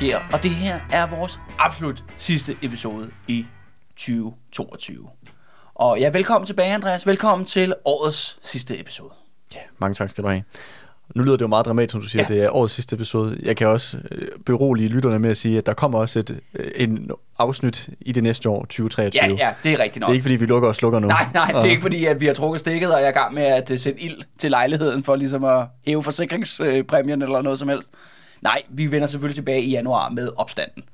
fjer, og det her er vores absolut sidste episode i 2022. Og ja, velkommen tilbage, Andreas. Velkommen til årets sidste episode. Ja, mange tak skal du have. Nu lyder det jo meget dramatisk, som du siger, Ja. det er årets sidste episode. Jeg kan også øh, berolige lytterne med at sige, at der kommer også et øh, en afsnit i det næste år, 2023. Ja, ja, det er rigtigt nok. Det er ikke, fordi vi lukker og slukker nu. Nej, nej, det er ikke fordi, at vi har trukket stikket, og jeg er i gang med at øh, sætte ild til lejligheden for ligesom at hæve forsikringspræmien eller noget som helst. Nej, vi vender selvfølgelig tilbage i januar med opstanden.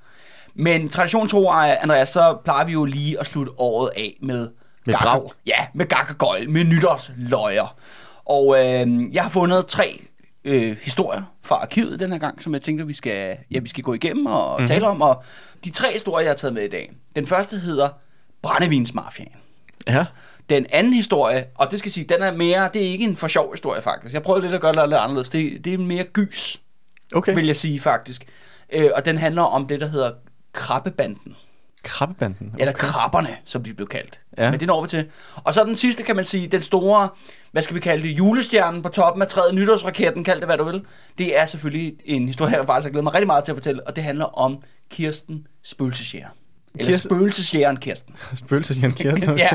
Men tradition tro, Andreas, så plejer vi jo lige at slutte året af med... Med brag. Ja, med gak og gøjl, med nytårsløjer. Og øh, jeg har fundet tre øh, historier fra arkivet den her gang, som jeg tænker, vi skal, ja, vi skal gå igennem og mm-hmm. tale om. Og de tre historier, jeg har taget med i dag. Den første hedder Brændevinsmafiaen. Ja, Den anden historie, og det skal sige, den er mere, det er ikke en for sjov historie faktisk. Jeg prøvede lidt at gøre det lidt anderledes. Det, det er mere gys, okay. vil jeg sige faktisk. Øh, og den handler om det, der hedder krabbebanden. Krabbebanden. Okay. Eller krabberne, som de blev kaldt. Ja. Ja. Men det når vi til. Og så den sidste, kan man sige, den store, hvad skal vi kalde det, julestjernen på toppen af træet, nytårsraketten, kald det hvad du vil. Det er selvfølgelig en historie, jeg faktisk har glædet mig rigtig meget til at fortælle, og det handler om Kirsten Spøgelsesjæger. Eller Kirsten- Spøgelsesjægeren Kirsten. Spøgelsesjern Kirsten. ja,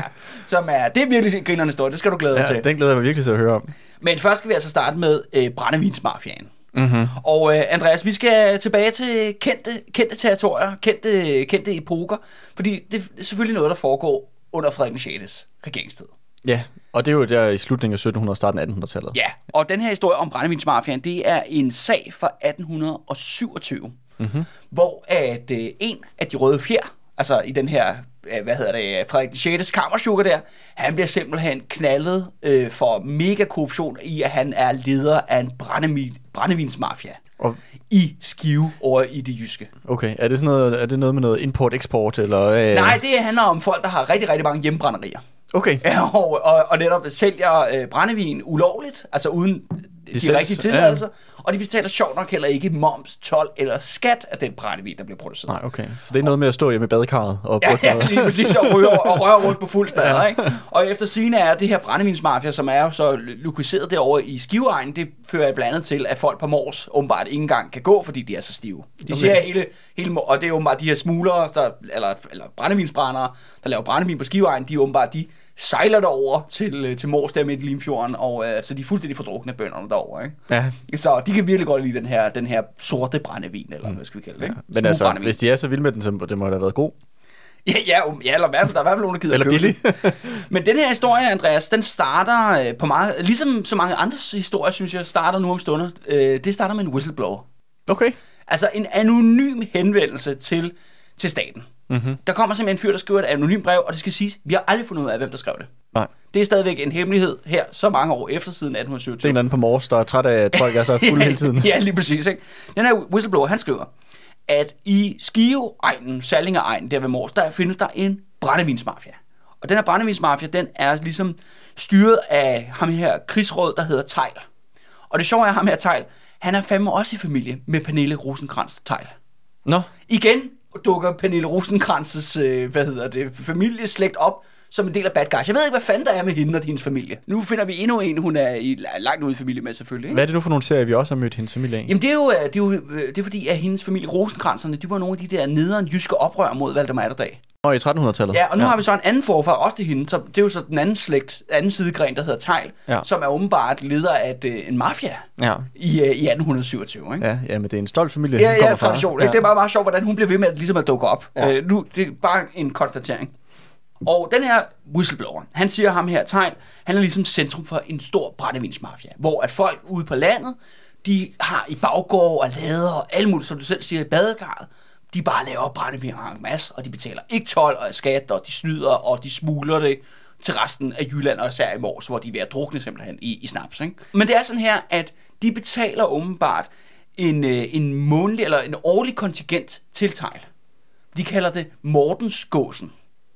som er, det er virkelig en grinerende historie, det skal du glæde dig til. ja, den glæder jeg mig virkelig til at høre om. Men først skal vi altså starte med øh, brændevinsmafiaen. Mm-hmm. Og øh, Andreas, vi skal tilbage til kendte, kendte territorier, kendte, kendte epoker, fordi det er selvfølgelig noget, der foregår under Frederik den 6. regeringstid. Ja, og det er jo der i slutningen af 1700 og starten af 1800-tallet. Ja, og den her historie om brændevinsmafiaen, det er en sag fra 1827, mm-hmm. hvor at øh, en af de røde fjer, altså i den her, hvad hedder det, Frederik den 6. kammersukker der, han bliver simpelthen knaldet øh, for mega korruption i, at han er leder af en brændevin, brændevinsmafia Og, i Skive over i det jyske. okay, er det, sådan noget, er det noget med noget import-eksport? Eller, øh... Nej, det handler om folk, der har rigtig, rigtig mange hjemmebrænderier. Okay, Ja, og, og, og netop sælger øh, brændevin ulovligt, altså uden de Licens, rigtige tilladelser, og de betaler sjovt nok heller ikke moms, tolv eller skat af den brændevin, der bliver produceret. nej, okay. Så det er noget med at stå hjemme i badekarret og Ja, ja, lige præcis, og rører, og rører rundt på fuld smadre, ja. ikke? Og efter sine er det her brændevinsmafia, som er jo så lokaliseret derovre i Skiveegnen, det fører blandt andet til, at folk på Mors åbenbart ikke engang kan gå, fordi de er så stive. De okay. ser hele, hele, og det er åbenbart de her smuglere, der, eller, eller brændevinsbrændere, der laver brændevin på Skiveegnen, de er åbenbart, de sejler derover til, øh, til Mors der midt i Limfjorden, og øh, så de er fuldstændig fordrukne bønderne derovre, ikke? Ja, Så de kan virkelig godt lide den her, den her sorte brændevin, eller hvad skal vi kalde det, ikke? men altså, Smugbrændevin. hvis de er så vilde med den, så det må da have været god. Ja, ja, um, ja eller i hvert fald, der er i hvert fald nogen, der gider Eller billig. Men den her historie, Andreas, den starter øh, på meget... Ligesom så mange andre historier, synes jeg, starter nu om stunder. Øh, det starter med en whistleblower. Okay. Altså en anonym henvendelse til, til staten. Mhm. Mm-hmm. Der kommer simpelthen en fyr, der skriver et anonymt brev, og det skal siges, vi har aldrig fundet ud af, hvem der skrev det. Nej. Det er stadigvæk en hemmelighed her, så mange år efter siden Det er 1827. en eller anden på Mors, der er træt af, at folk er så fulde hele tiden. ja, lige præcis. Ikke? Den her whistleblower, han skriver, at i Skive-egnen, Sallinger-egnen, der ved Mors, der findes der en brændevinsmafia. Og den her brændevinsmafia, den er ligesom styret af ham her krigsråd, der hedder Tejl. Og det sjove er, at ham her Tejl, han er fandme også i familie med Pernille rosenkrantz Tejl. Nå, Igen dukker Pernille rosenkrantz øh, hvad hedder det, familieslægt op som en del af Bad Guys. Jeg ved ikke, hvad fanden der er med hende og hendes familie. Nu finder vi endnu en, hun er i, langt ude i familie med selvfølgelig. Ikke? hvad er det nu for nogle serier, vi også har mødt hendes familie af? Jamen det er jo, øh, det er jo øh, det er fordi, at hendes familie Rosenkranserne, de var nogle af de der nederen jyske oprør mod Valdemar Atterdag. Nå, i 1300-tallet. Ja, og nu ja. har vi så en anden forfar, også til hende, så det er jo så den anden slægt, anden sidegren, der hedder Tejl, ja. Ja. som er åbenbart leder af et, øh, en mafia Ja. i, øh, i 1827, ikke? Ja, ja, men det er en stolt familie, Ja, ja, tradition. Ikke? Det er bare meget sjovt, hvordan hun bliver ved med at, ligesom at dukke op. Ja. Ja. Øh, nu, det er bare en konstatering. Og den her whistleblower, han siger ham her tegn, han er ligesom centrum for en stor brændevinsmafia, hvor at folk ude på landet, de har i baggård og lader og alt muligt, som du selv siger, i badekarret, de bare laver brændevin en masse, og de betaler ikke tolv og skat, og de snyder, og de smugler det til resten af Jylland, og især i Mors, hvor de er ved at drukne simpelthen i, i snaps. Ikke? Men det er sådan her, at de betaler åbenbart en, øh, en månedlig eller en årlig kontingent til Tejl. De kalder det Mortensgåsen.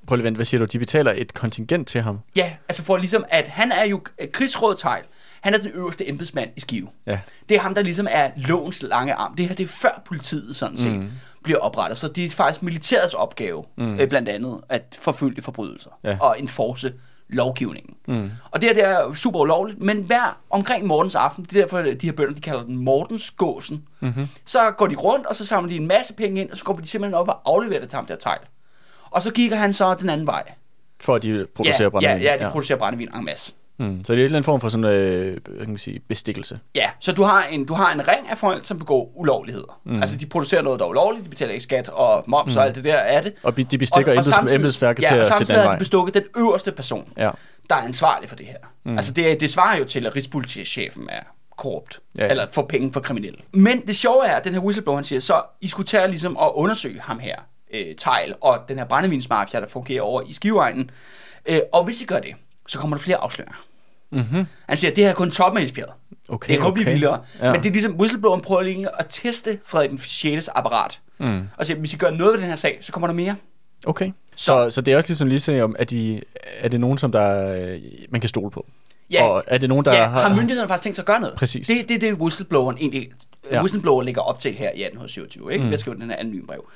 Prøv lige at vente, hvad siger du? De betaler et kontingent til ham? Ja, altså for ligesom, at han er jo øh, krigsråd Tejl. Han er den øverste embedsmand i Skive. Ja. Det er ham, der ligesom er lovens lange arm. Det her, det er før politiet sådan set mm. bliver oprettet. Så det er faktisk militærets opgave, mm. øh, blandt andet, at forfølge forbrydelser Ja. og enforce lovgivningen. Mm. Og det her det er super ulovligt, men hver omkring Mortens aften, det er derfor, de her bønder, de kalder den Mortens gåsen, mm-hmm. så går de rundt, og så samler de en masse penge ind, og så går de simpelthen op og afleverer det til ham der tegl. Og så kigger han så den anden vej. For at de producerer ja, brændevin. Ja, ja, de ja. producerer brændevin en masse. Mm. Så det er en eller anden form for sådan øh, hvad kan man sige, bestikkelse. Ja, så du har en, du har en ring af folk, som begår ulovligheder. Mm. Altså, de producerer noget, der er ulovligt, de betaler ikke skat og moms mm. og alt det der er det. Og de bestikker og, og embedsværket ja, til at sætte den vej. Ja, bestukket den øverste person, ja. der er ansvarlig for det her. Mm. Altså, det, det svarer jo til, at Rigspolitichefen er korrupt, ja, ja. eller får penge for kriminelle. Men det sjove er, at den her whistleblower, han siger, så I skulle tage ligesom at undersøge ham her, øh, Tejl, og den her brændevinsmafia, der fungerer over i Skiveegnen. Øh, og hvis I gør det, så kommer der flere afsløringer. Mm-hmm. Han siger, at det her er kun toppen af isbjerget. Okay, det kan kun okay. blive vildere. Ja. Men det er ligesom, whistlebloweren prøver lige at teste Frederik den 6. apparat. Mm. Og siger, hvis I gør noget ved den her sag, så kommer der mere. Okay. Så, så, så det er også ligesom lige så om, at de, er det nogen, som der, øh, man kan stole på? Ja, og er det nogen, der ja, har, har myndighederne faktisk tænkt sig at gøre noget? Præcis. Det er det, det, whistlebloweren egentlig ja. whistleblower ligger op til her i 1827, ikke? Mm. Jeg skriver den her anonyme brev.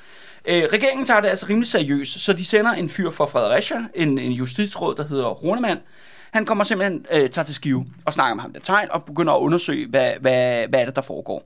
Øh, regeringen tager det altså rimelig seriøst, så de sender en fyr fra Fredericia, en, en justitsråd, der hedder Runemann, han kommer simpelthen øh, tager til skive og snakker med ham der tegn og begynder at undersøge, hvad, hvad, hvad er det, der foregår.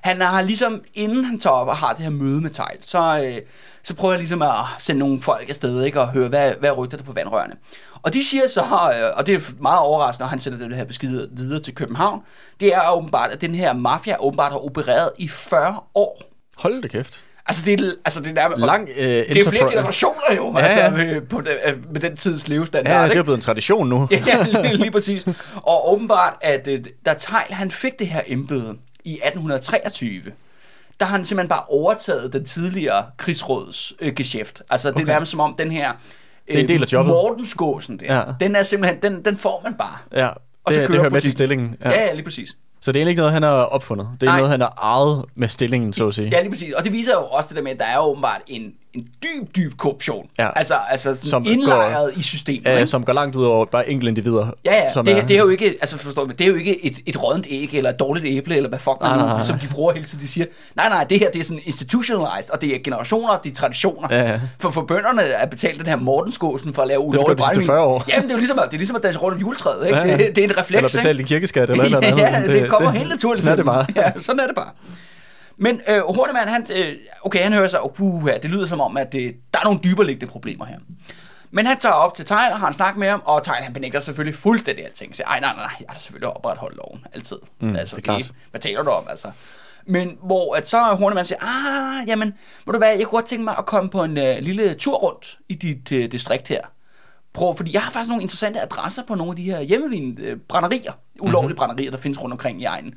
Han har ligesom, inden han tager op og har det her møde med Tejl, så, øh, så prøver jeg ligesom at sende nogle folk afsted ikke, og høre, hvad, hvad rygter der på vandrørene. Og de siger så, øh, og det er meget overraskende, når han sender det her besked videre til København, det er åbenbart, at den her mafia åbenbart har opereret i 40 år. Hold det kæft. Altså, det er, altså, det er, Lang, øh, det er flere generationer jo, ja, altså, med, på det, øh, med den tids levestandard. Ja, det er blevet en tradition nu. ja, lige, lige præcis. Og åbenbart, at øh, da Tejl, han fik det her embede i 1823, der har han simpelthen bare overtaget den tidligere krigsråds øh, geschæft. Altså, det okay. er nærmest som om den her... Øh, det er en del af jobbet. Mortensgåsen der, ja. den er simpelthen, den, den får man bare. Ja, det, og så det hører med til stillingen. Ja. ja, ja, lige præcis. Så det er ikke noget, han har opfundet. Det er Nej. noget, han har ejet med stillingen, så at sige. Ja, lige præcis. Og det viser jo også det der med, at der er åbenbart en, en dyb, dyb korruption. Ja. Altså, altså sådan som indlejret går, i systemet. Ja, som går langt ud over bare enkelte individer. Ja, ja. Som det, er, det, er jo ikke, altså forstår det er jo ikke et, et rådent æg, eller et dårligt æble, eller hvad fuck man nu, som de bruger hele tiden. De siger, nej, nej, det her det er sådan institutionalized, og det er generationer, det er traditioner. Ja, ja. For, for bønderne er betalt den her Mortensgåsen for at lave ulovlig brændvin. Det 40 år. Jamen, det er jo ligesom, det er ligesom at danse rundt om juletræet. Ikke? Ja, ja. Det, det, er en refleks. Eller betalt en kirkeskat, eller noget andet. Ja, det, det kommer helt naturligt. Sådan er det bare. Ja, sådan er det bare. Men øh, Hornemann, han, øh, okay, han hører sig, oh, uh, det lyder som om, at det, der er nogle dybere liggende problemer her. Men han tager op til Tejl, og har en snak med ham, og Tejl han benægter selvfølgelig fuldstændig alting. Siger, ej, nej, nej, nej, jeg har selvfølgelig opretholdt loven, altid. Mm, altså, det er klart. Det, hvad taler du om, altså? Men hvor at så Hornemann siger, ah, jamen, må du være, jeg kunne godt tænke mig at komme på en øh, lille tur rundt i dit øh, distrikt her. Prøv, fordi jeg har faktisk nogle interessante adresser på nogle af de her hjemmevin øh, brænderier, ulovlige mm-hmm. brænderier, der findes rundt omkring i egnen.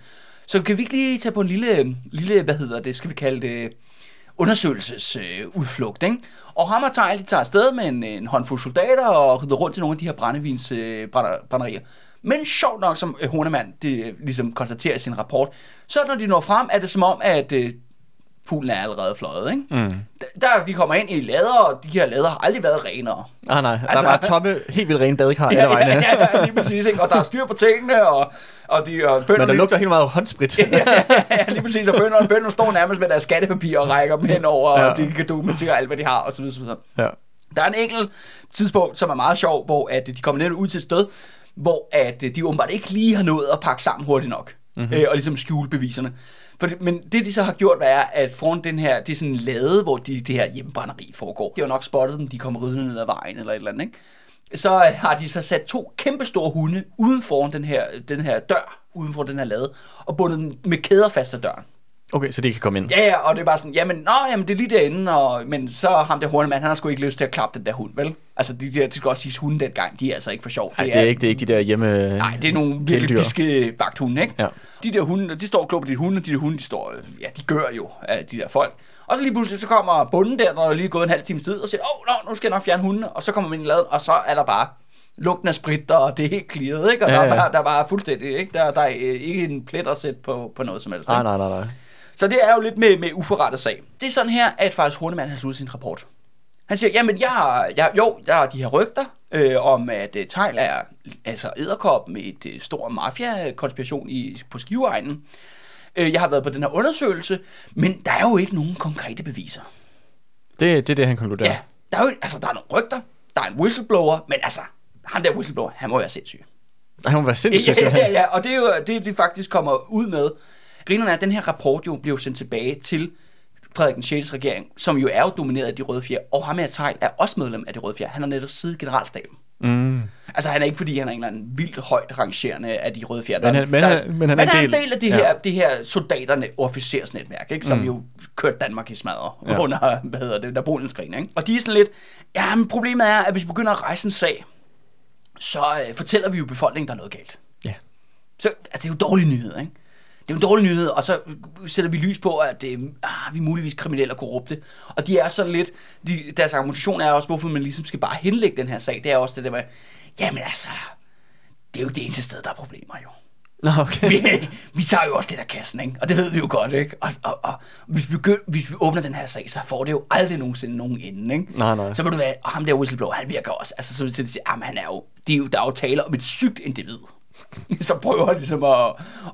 Så kan vi ikke lige tage på en lille, lille hvad hedder det, skal vi kalde det, undersøgelsesudflugt, øh, ikke? Og ham og Tejl, de tager afsted med en, en håndfuld soldater og rider rundt til nogle af de her brændevins øh, brænderier. Men sjovt nok, som øh, Hornemann det, øh, ligesom konstaterer i sin rapport, så når de når frem, er det som om, at øh, fuglen er allerede fløjet, ikke? Mm. Der, de kommer ind i lader, og de her lader har aldrig været renere. Ah, nej, altså, der er bare tomme, helt vildt rene badekar ja, alle vejen. Ja, ja, ja, lige præcis, ikke? Og der er styr på tingene, og, og de og bønderne... Men der lugter helt meget håndsprit. ja, ja, ja, lige præcis, og bønderne, bønderne står nærmest med deres skattepapir og rækker dem henover, ja. og de kan dokumentere alt, hvad de har, og så videre, så videre. Ja. Der er en enkelt tidspunkt, som er meget sjov, hvor at de kommer ned ud til et sted, hvor at de åbenbart ikke lige har nået at pakke sammen hurtigt nok, mm-hmm. øh, og ligesom skjule beviserne. For det, men det, de så har gjort, er, at foran den her, det er sådan en lade, hvor de, det her hjemmebrænderi foregår. De har nok spottet dem, de kommer ridende ned ad vejen eller et eller andet, ikke? Så øh, har de så sat to kæmpe store hunde uden foran den her, den her dør, uden for den her lade, og bundet dem med kæder fast af døren. Okay, så de kan komme ind. Ja, ja, og det er bare sådan, jamen, nå, jamen, det er lige derinde, og, men så ham der hornemand, han har sgu ikke lyst til at klappe den der hund, vel? Altså, de der, det skal også sige hunde dengang, de er altså ikke for sjov. Nej, det, er, det, er ikke, det er ikke de der hjemme Nej, det er nogle virkelig kæledyr. biske vagthunde, ikke? Ja. De der hunde, de står og klubber de hunde, de der hunde, de står, ja, de gør jo af de der folk. Og så lige pludselig, så kommer bunden der, når der er lige gået en halv time tid, og siger, åh, oh, nu skal jeg nok fjerne hundene, og så kommer man ind i laden, og så er der bare lugten af sprit, og det er helt clearet, ikke? Og Ja, der, er ja. bare, der er bare fuldstændig, ikke? Der, der er ikke en plet at sætte på, på noget som helst. Nej, ikke? nej, nej, nej. Så det er jo lidt med, med uforrettet sag. Det er sådan her, at faktisk Hornemann har sluttet sin rapport. Han siger, jamen jeg, har- jeg, jo, der er de her rygter øh, om, at uh, Tejl er altså æderkop med et uh, stor mafia-konspiration i, på skiveegnen. Øh, jeg har været på den her undersøgelse, men der er jo ikke nogen konkrete beviser. Det, det er det, han konkluderer. Ja, der er jo, altså der er nogle rygter, der er en whistleblower, men altså, han der whistleblower, han må være sindssyg. Han må være sindssygt. Ja, ja, ja, og det er jo det, de faktisk kommer ud med. Grinerne er, at den her rapport jo bliver sendt tilbage til Frederik den 6. regering, som jo er jo domineret af de røde fjer, og ham her Tejl er også medlem af de røde fjer. Han har netop siddet generalstaben. Mm. Altså han er ikke fordi, han er en eller anden vildt højt rangerende af de røde fjer. Men han- men han- men han er en han er del- en del af de ja. her, de her soldaterne officersnetværk, ikke, som Mm. jo kørte Danmark i smadre Ja. under, hvad hedder det, Napoleonskrigen. Ikke? Og de er sådan lidt, ja, men problemet er, at hvis vi begynder at rejse en sag, så øh, fortæller vi jo befolkningen, der er noget galt. Ja. Så altså, det er jo dårlig nyhed, ikke? Det er en dårlig nyhed, og så sætter vi lys på, at det, ah, vi er muligvis kriminelle og korrupte. Og de er så lidt, de, deres argumentation er også, hvorfor man ligesom skal bare henlægge den her sag. Det er også det der med, jamen altså, det er jo det eneste sted, der er problemer jo. Nå, okay. Vi, vi tager jo også det der kassen, ikke? Og det ved vi jo godt, ikke? Og, og, og hvis, vi begynd, hvis vi åbner den her sag, så får det jo aldrig nogensinde nogen ende, ikke? Nej, nej. Så vil du være, og ham der whistleblower, han virker også, altså så jeg sige, jamen han er jo, det er jo, der er jo tale om et sygt individ. så prøver ligesom at,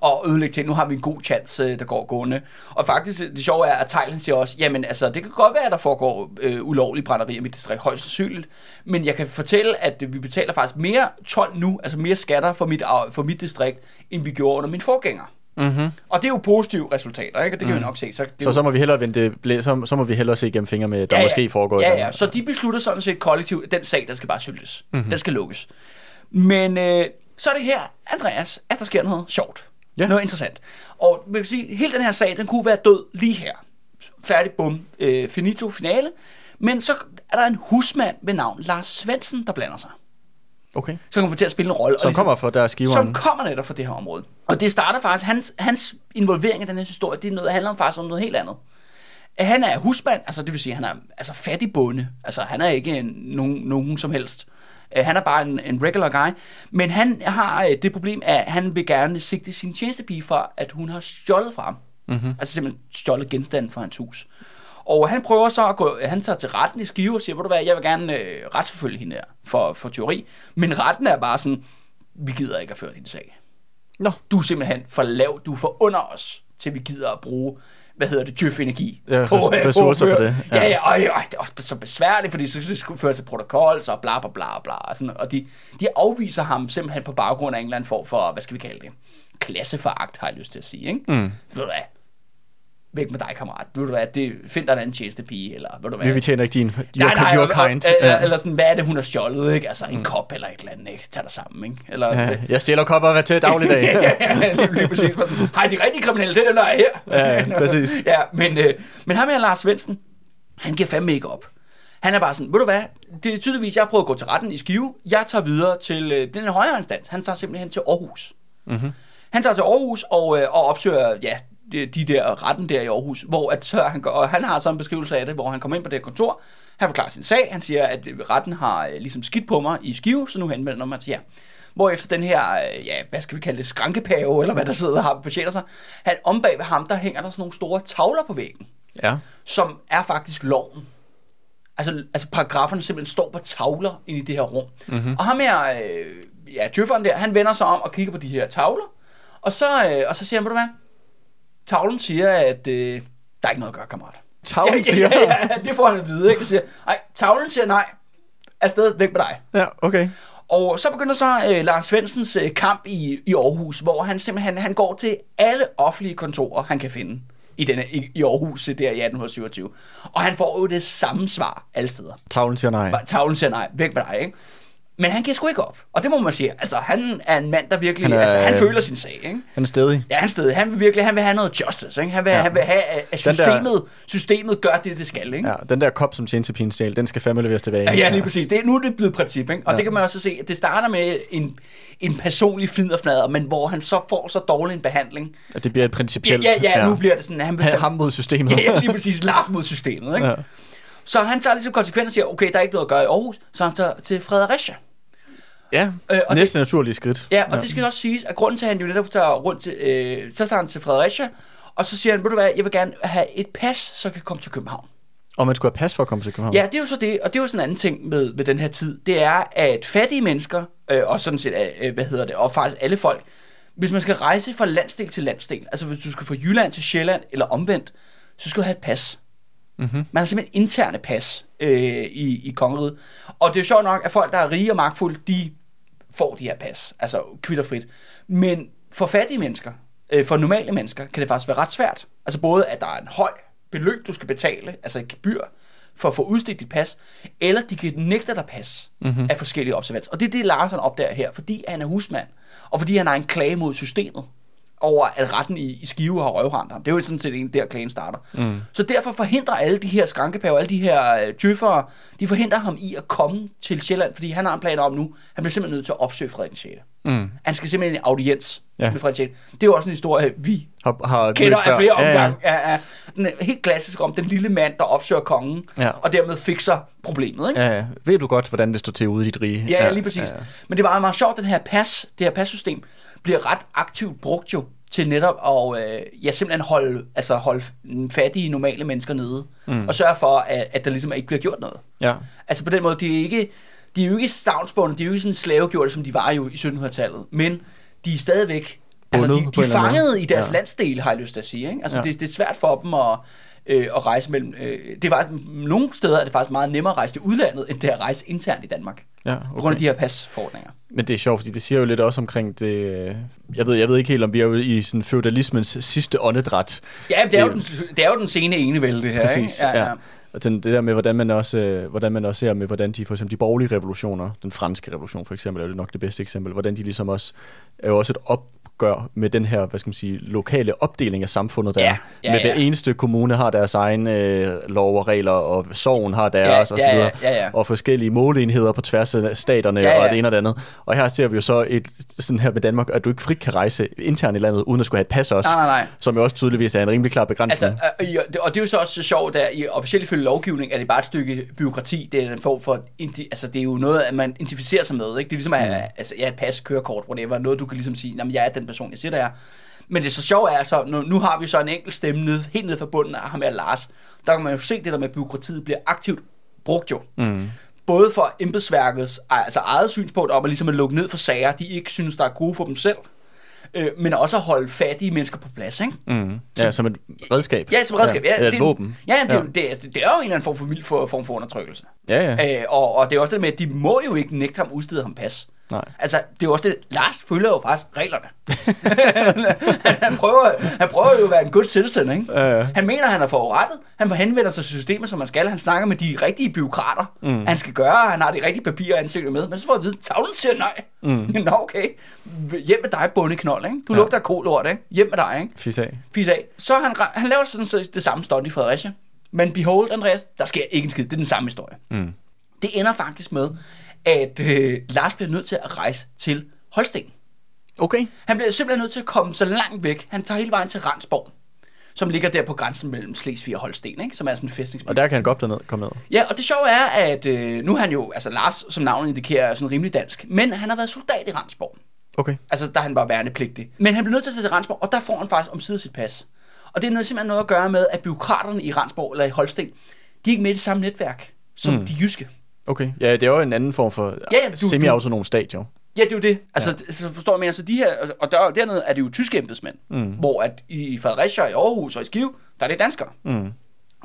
at ødelægge til, nu har vi en god chance, øh, der går gående. Og faktisk, det sjove er, at Thailand siger også, jamen altså, det kan godt være, at der foregår øh, ulovlige brænderier i mit distrikt, højst sandsynligt, men jeg kan fortælle, at vi betaler faktisk mere 12 nu, altså mere skatter for mit, for mit distrikt, end vi gjorde under min forgænger. Mm-hmm. Og det er jo positive resultater, ikke? Og det kan mm. vi nok se. Så, det Så jo- så må vi hellere vente, blæ- så, så må vi hellere se gennem fingre med, der ja, måske foregår ja, ja, så de beslutter sådan set kollektivt, den sag, den skal bare syltes. Mhm. Mm-hmm. Den skal lukkes. Men øh, så er det her, Andreas, at der sker noget sjovt. Ja. Noget interessant. Og man kan sige, hele den her sag, den kunne være død lige her. Færdig, bum, øh, finito, finale. Men så er der en husmand ved navn Lars Svendsen, der blander sig. Okay. Så kommer til at spille en rolle. Som ligesom- kommer fra der skiveren. som kommer netop fra det her område. Og det starter faktisk, hans, hans involvering i den her historie, det er noget, handler om faktisk om noget helt andet. At Han er husmand, altså det vil sige, at han er altså fattig bonde. Altså han er ikke en, nogen, nogen som helst. Øh, Han er bare en, en regular guy. Men han har øh, det problem, at han vil gerne sigte sin tjenestepige for, at hun har stjålet fra ham. Mm-hmm. Altså simpelthen stjålet genstanden fra hans hus. Og han prøver så at gå, han tager til retten i Skive og siger, ved du hvad, jeg vil gerne øh, retsforfølge hende her for, for teori. Men retten er bare sådan, vi gider ikke at føre din sag. Nå. Du er simpelthen for lav, du er for under os, til vi gider at bruge, hvad hedder det, djøf-energi. Ja, res- ressourcer på føre- det, Ja, ja. ja, og, og, det er også så besværligt, fordi så det skulle føre til protokol, så bla bla bla bla. Og, sådan, og de, de afviser ham simpelthen på baggrund af en eller anden form for, hvad skal vi kalde det, klasseforagt, har jeg lyst til at sige. Ikke? Mm. Ved du hvad, væk med dig, kammerat. Ved du hvad, det, find dig en anden tjenestepige, eller ved du hvad. Vi, tjener ikke din... Your, Nej, nej, your kind. og- ja. Eller, eller sådan, hvad er det, hun har stjålet, ikke? Altså, en kop eller et eller andet, ikke? Tag dig sammen, ikke? Eller, Ja, jeg stjæler kopper hver til dagligdag. ja, lige, lige præcis. Hej, de rigtige kriminelle, det er dem, der er her. Ja, ja, præcis. ja, men, øh, men ham her, Lars Svendsen, han giver fandme ikke op. Han er bare sådan, ved du hvad, det er tydeligvis, jeg har prøvet at gå til retten i Skive. Jeg tager videre til øh, den højere instans. Han tager simpelthen til Aarhus. Mm-hmm. Han tager til Aarhus og, øh, og opsøger ja, de, de der retten der i Aarhus, hvor at, så han, går, og han har så en beskrivelse af det, hvor han kommer ind på det her kontor, han forklarer sin sag, han siger, at retten har øh, ligesom skidt på mig i Skive, så nu henvender man til jer. Hvor efter den her, øh, ja, hvad skal vi kalde det, skrankepave, eller hvad der sidder her og betjener sig, han om bag ved ham, der hænger der sådan nogle store tavler på væggen, Ja. som er faktisk loven. Altså, altså paragraferne simpelthen står på tavler inde i det her rum. Mm-hmm. Og ham her, øh, ja, tøfferen der, han vender sig om og kigger på de her tavler, og så, øh, og så siger han, ved du hvad, tavlen siger, at øh, der er ikke noget at gøre, kammerat. Tavlen siger... ja, ja, det får han at vide, ikke? Og siger, nej, tavlen siger nej, afsted, væk med dig. Ja, okay. Og så begynder så øh, Lars Svendsens øh, kamp i, i Aarhus, hvor han simpelthen han går til alle offentlige kontorer, han kan finde i, denne, i, i Aarhus der i 1827. Og han får jo det samme svar alle steder. Tavlen siger nej. Tavlen siger nej, væk med dig, ikke? Men han giver sgu ikke op. Og det må man sige. Altså, han er en mand, der virkelig... Han er, altså, han øh, føler sin sag, ikke? Han er stedig. Ja, han sted. Han vil virkelig han vil have noget justice, ikke? Han vil, Ja. ja. han vil have, at der- systemet, systemet gør det, det skal, ikke? Ja, den der kop, som tjenestepigen stjal, den skal fandme leveres tilbage. Ja, ja, lige præcis. Det, nu er det blevet princip, ikke? Og Ja. ja. det kan man også se, at det starter med en, en personlig fliderfnader, men hvor han så får så dårlig en behandling. At det bliver et Ja, principielt... ja, ja, ja. nu bliver det sådan, at han vil... Ha- ham mod systemet. ja, ja, lige præcis. Lars mod systemet, ikke? Ja. Ja. Så han tager ligesom konsekvenser og siger, okay, der er ikke noget at gøre i Aarhus, så han tager til Fredericia. Ja. Øh, og næste naturlige skridt. Ja, og ja. det skal også siges, at grunden til, at han jo netop tager rundt til, øh, så tager han til Fredericia, og så siger han, ved du hvad, jeg vil gerne have et pas, så jeg kan komme til København. Og man skulle have pas for at komme til København. Ja, det er jo så det, og det er jo sådan en anden ting med, med den her tid. Det er, at fattige mennesker, øh, og sådan set, øh, hvad hedder det, og faktisk alle folk, hvis man skal rejse fra landsdel til landsdel, altså hvis du skal fra Jylland til Sjælland, eller omvendt, så skal du have et pas. Mm-hmm. Man har simpelthen interne pas øh, i, i kongeriget. Og det er jo sjovt nok, at folk, der er rige og magtfulde, de får de her pas, altså kvitterfrit. Men for fattige mennesker, øh, for normale mennesker, kan det faktisk være ret svært. Altså både, at der er en høj beløb, du skal betale, altså et gebyr, for at få udstedt dit pas, eller de kan nægte dig pas mm-hmm. af forskellige observanser. Og det er det, Larsen opdager her, fordi han er husmand, og fordi han har en klage mod systemet over, at retten i, i Skive har røvrendt ham. Det er jo sådan set en der klagen starter. Mm. Så derfor forhindrer alle de her skrankepaver, alle de her øh, djøffere, de forhindrer ham i at komme til Sjælland, fordi han har en plan om nu, han bliver simpelthen nødt til at opsøge Frederik 6. Mm. Han skal simpelthen i audiens ja. med Frederik 6. Det er jo også en historie, vi har, har kender af flere omgange. Ja, ja. Ja, Den er helt klassisk om den lille mand, der opsøger kongen, ja. og dermed fikser problemet. Ikke? Ja, ja. Ved du godt, hvordan det står til ude i dit rige? Ja, ja lige præcis. Ja, ja. Men det var meget sjovt, den her pas, det her passystem, bliver ret aktivt brugt jo til netop at øh, ja, simpelthen holde, altså holde fattige, normale mennesker nede, mm. og sørge for, at, at der ligesom ikke bliver gjort noget. Ja. Altså på den måde, de er ikke, de er jo ikke stavnsbundne, de er jo ikke sådan slavegjorte, som de var jo i 1700-tallet, men de er stadigvæk, altså de, de er fanget i deres ja. landsdel, har jeg lyst til at sige. Ikke? Altså ja. det, det er svært for dem at, øh, at rejse mellem... Øh, det er faktisk, nogle steder er det faktisk meget nemmere at rejse til udlandet, end det at rejse internt i Danmark. Ja, okay. På grund af de her pasforordninger. Men det er sjovt, fordi det siger jo lidt også omkring det... Øh, jeg ved, jeg ved ikke helt, om vi er jo i sådan feudalismens sidste åndedræt. Ja, det er jo den, det er jo den sene enevælde, det her. Præcis, ikke? Ja, ja. ja. Og det der med, hvordan man, også, øh, hvordan man også ser med, hvordan de, for eksempel de borgerlige revolutioner, den franske revolution for eksempel, er jo nok det bedste eksempel, hvordan de ligesom også, er jo også et op, opgør med den her, hvad skal man sige, lokale opdeling af samfundet der. Ja, ja, med ja. hver eneste kommune har deres egen øh, lov og regler, og sorgen har deres, ja, og så videre. Ja, ja, ja. Og forskellige måleenheder på tværs af staterne, ja, ja. og det ene og det andet. Og her ser vi jo så et, sådan her med Danmark, at du ikke frit kan rejse internt i landet, uden at skulle have et pas også. Nej, nej, nej. Som jo også tydeligvis er en rimelig klar begrænsning. Altså, øh, og det er jo så også sjovt, at i officielt ifølge lovgivning er det bare et stykke byråkrati. Det er en form for, altså det er jo noget, at man identificerer sig med. Ikke? Det er ligesom at, mm. altså, ja, et pas, kørekort, whatever, noget du kan ligesom sige, jamen jeg er den person, jeg siger, det er. Men det er så sjovt er, så nu, nu har vi så en enkelt stemme ned, helt ned fra bunden af ham her Lars. Der kan man jo se det der med, at byråkratiet bliver aktivt brugt jo. Mm. Både for embedsværkets altså eget synspunkt om at, ligesom at lukke ned for sager, de ikke synes, der er gode for dem selv, øh, men også at holde fattige mennesker på plads, ikke? Mm. Ja, som et redskab. Ja, som et redskab. Ja, ja, det, et våben. Ja, det, ja. Det, det, det er jo en eller anden form for, for, form for undertrykkelse. Ja, ja. Øh, og, og det er også det med, at de må jo ikke nægte ham udstede ham pas. Nej. Altså, det er jo også det, Lars følger jo faktisk reglerne. han, han, prøver, han prøver jo at være en good citizen, ikke? Ja, ja. Han mener, han er forurettet. Han henvender sig til systemet, som man skal. Han snakker med de rigtige byråkrater. Mm. Han skal gøre, han har de rigtige papirer ansøgninger med. Men så får at vide, tavlen siger nej. Mm. Nå, okay. Hjem med dig, bundeknold, ikke? Du ja. lugter af kolort, ikke? Hjem med dig, ikke? Fis af. Fis af. Så han, han laver sådan så det samme stunt i Fredericia. Men behold, Andreas, der sker ikke en skid. Det er den samme historie. Mm. Det ender faktisk med, at øh, Lars bliver nødt til at rejse til Holsten. Okay. Han bliver simpelthen nødt til at komme så langt væk. Han tager hele vejen til Randsborg, som ligger der på grænsen mellem Slesvig og Holsten, ikke? som er sådan en fæstningsby. Og der kan han godt ned, komme ned. Ja, og det sjove er, at øh, nu er han jo, altså Lars, som navnet indikerer, er sådan rimelig dansk, men han har været soldat i Randsborg. Okay. Altså, da han var værnepligtig. Men han bliver nødt til at tage til Randsborg, og der får han faktisk omsider sit pas. Og det er noget, simpelthen noget at gøre med, at byråkraterne i Randsborg eller i Holsten, de er ikke med i det samme netværk som mm. de jyske. Okay, ja, det er jo en anden form for ja, ja, semi-autonom stat, jo. Ja, det er jo det. Altså, ja. så forstår jeg, men altså de her, og der, dernede er det jo tyske embedsmænd, mm. hvor at i Fredericia, i Aarhus og i Skive, der er det danskere. Mm.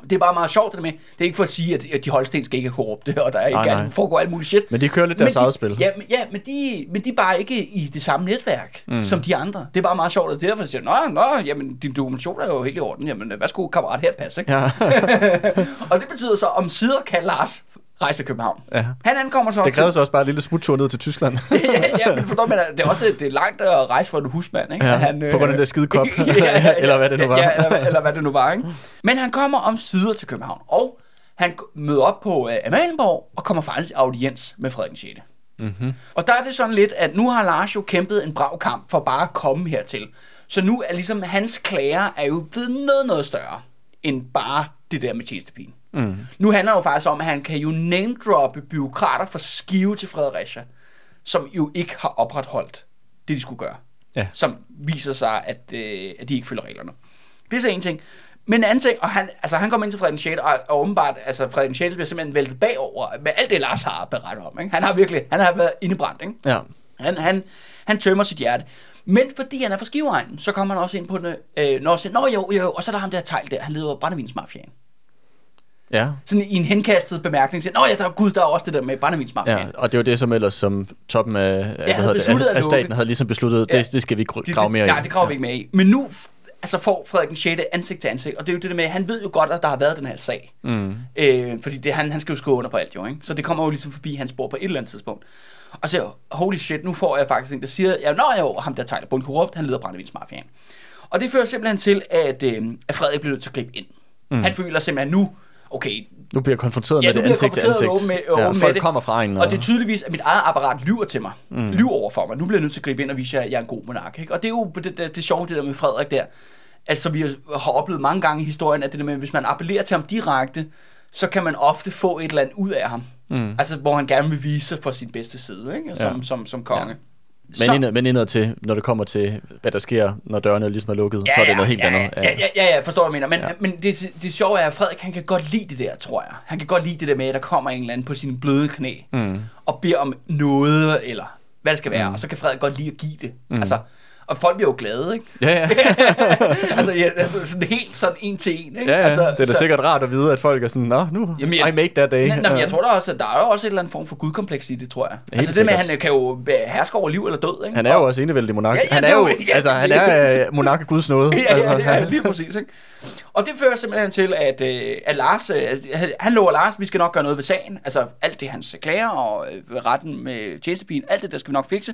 Det er bare meget sjovt det med. Det er ikke for at sige, at de holstenske ikke er korrupte, og der er ikke nej, nej. foregår alt muligt shit. Men de kører lidt deres eget spil. Ja, men, ja men, de, men de er bare ikke i det samme netværk mm. som de andre. Det er bare meget sjovt, og derfor siger nå, nå, jamen, din dokumentation er jo helt i orden. Jamen, værsgo, kammerat, her et pas, ikke? Ja. og det betyder så, om sider kan Lars rejse til København. Ja. Han ankommer så også... Det kræver så også bare en lille smuttur ned til Tyskland. ja, ja, men forstår man, det er også det er langt at rejse for en husmand, ikke? Ja, han, på grund af den der skide kop, ja, ja, ja, eller hvad det nu var. ja, eller, eller hvad det nu var, ikke? Men han kommer om sider til København, og han møder op på uh, Amalienborg og kommer faktisk audiens med Frederik 6. Mm-hmm. Og der er det sådan lidt, at nu har Lars jo kæmpet en brav kamp for bare at komme hertil. Så nu er ligesom hans klager er jo blevet noget, noget større end bare det der med tjenestepigen. Mm. Nu handler det jo faktisk om, at han kan jo name-droppe byråkrater fra Skive til Fredericia, som jo ikke har opretholdt det, de skulle gøre. Ja. Som viser sig, at, øh, at de ikke følger reglerne. Det er så en ting. Men en anden ting, og han, altså, han kommer ind til Frederik 6, og, og åbenbart, altså Frederik 6 bliver simpelthen væltet bagover med alt det, Lars har berettet om. Ikke? Han har virkelig, han har været indebrændt. Ikke? Ja. Han, han, han tømmer sit hjerte. Men fordi han er fra Skiveegnen, så kommer han også ind på den, øh, når siger, Nå jo, jo, og så er der ham der tegl der, han leder brændevinsmafiaen. Ja. Sådan i en henkastet bemærkning til, Nå ja, der er gud, der er også det der med brændevinsmafiaen. Ja, og det var det som ellers som toppen af, af, hvad hedder det, af, at af staten havde ligesom besluttet, Ja. det, det skal vi ikke Det- grave mere det, i. Nej, det graver vi ikke med i. Men nu altså får Frederik den 6. ansigt til ansigt, og det er jo det der med, han ved jo godt, at der har været den her sag. Mm. Øh, fordi det, han, han skal jo skrive under på alt jo, ikke? Så det kommer jo ligesom forbi hans spor på et eller andet tidspunkt. Og så, holy shit, nu får jeg faktisk en, der siger, ja, nå jo, ham der Tyler Bund korrupt, han leder brændevinsmafiaen. Og det fører simpelthen til, at, øh, at Frederik bliver nødt til at gribe ind. Mm. Han føler simpelthen nu, okay, Nu bliver jeg konfronteret Ja, med det ansigt til ansigt. med- ja, med folk det. kommer fra egen. Og det er tydeligvis, at mit eget apparat lyver til mig. Mm. Lyver over for mig. Nu bliver jeg nødt til at gribe ind og vise at jeg er en god monark. Ikke? Og det er jo det, det, det, det sjove, det der med Frederik der. Altså, vi har oplevet mange gange i historien, at det der med, hvis man appellerer til ham direkte, så kan man ofte få et eller andet ud af ham. Mm. Altså, hvor han gerne vil vise sig for sin bedste side, ikke? Som, Ja. som, som konge. Men, Så- indad, men indad til, når det kommer til, hvad der sker, når dørene ligesom er lukket, så er det noget helt ja, andet. Ja, ja, ja, ja, forstår du, mener. Men, ja. men det, det sjove er, at Frederik han kan godt lide det der, tror jeg. Han kan godt lide det der med, at der kommer en eller anden på sine bløde knæ mm. og beder om noget, eller hvad det skal være. Mm. Og så kan Frederik godt lide at give det. Mm. Altså, og folk bliver jo glade, ikke? Ja, ja. altså, ja, altså sådan helt sådan en til en, ikke? ja, ja. Altså, det er da så- sikkert rart at vide, at folk er sådan, nå, nu, Jamen, jeg- I make that day. Nej, Ja. jeg tror da også, at der er jo også et eller andet form for gudkompleks i det, tror jeg. Helt altså det med, at han kan jo herske over liv eller død, ikke? Han er jo også enevældig monark. Ja, ja, han er jo, ja, altså, han er øh, monark af Guds nåde. Ja, altså, ja, ja, han- lige præcis. Ikke? Og det fører simpelthen til, at, øh, at Lars, øh, han- han lover Lars, vi skal nok gøre noget ved sagen. Altså alt det, hans klager og øh, retten med tjenestepigen, alt det, der skal vi nok fikse.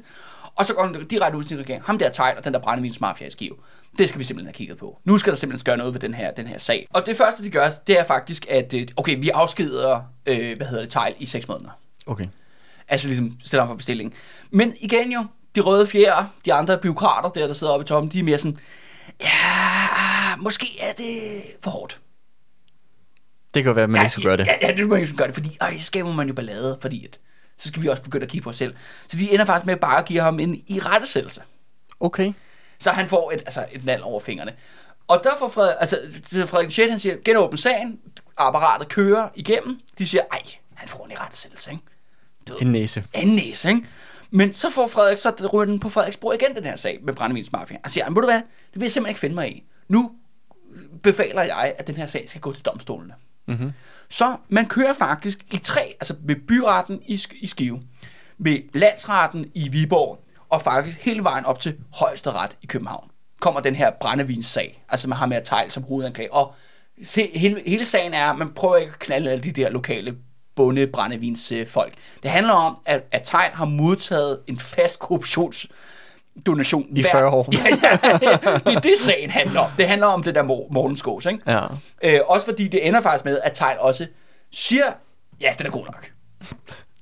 Og så går han direkte ud til sin regering. Ham der tegl og den der brændevinsmafia i Skive. Det skal vi simpelthen have kigget på. Nu skal der simpelthen gøre noget ved den her, den her sag. Og det første, de gør, det er faktisk, at øh, okay, vi afskeder, øh, hvad hedder det, tegl i seks måneder. Okay. Altså ligesom stiller ham for bestilling. Men igen jo, de røde fjerde, de andre byråkrater der, der sidder oppe i toppen, de er mere sådan, ja, måske er det for hårdt. Det kan jo være, at man ja, ikke skal gøre det. Ja, ja, det må man ikke gøre det, fordi ej, så skaber man jo ballade, fordi at, så skal vi også begynde at kigge på os selv. Så de ender faktisk med bare at give ham en i rettesættelse. Okay. Så han får et, altså et nald over fingrene. Og der får Frederik, altså, Frederik Schett, han siger, genåbne sagen, apparatet kører igennem. De siger, ej, han får en i rettesættelse, ikke? Ved, En næse. en næse, ikke? Men så får Frederik så ryger den på Frederiks bord igen, den her sag med brændevinsmafia. Han siger, "Jamen, ved du hvad, det vil jeg simpelthen ikke finde mig i. Nu befaler jeg, at den her sag skal gå til domstolene. Mm-hmm. Så man kører faktisk i tre, altså ved byretten i, i Skive, ved landsretten i Viborg, og faktisk hele vejen op til højesteret i København, kommer den her brændevinssag, altså man har med at tegle som hovedanklage. Og se, hele, hele sagen er, at man prøver ikke at knalde alle de der lokale bunde brændevinsfolk. Det handler om, at, at Tejl har modtaget en fast korruptions donation. I 40 år. Ja, ja, ja, det er det, sagen handler om. Det handler om det der Mor- Mortenskås, ikke? Ja. Øh, også fordi det ender faktisk med, at Tejl også siger, ja, den er god nok.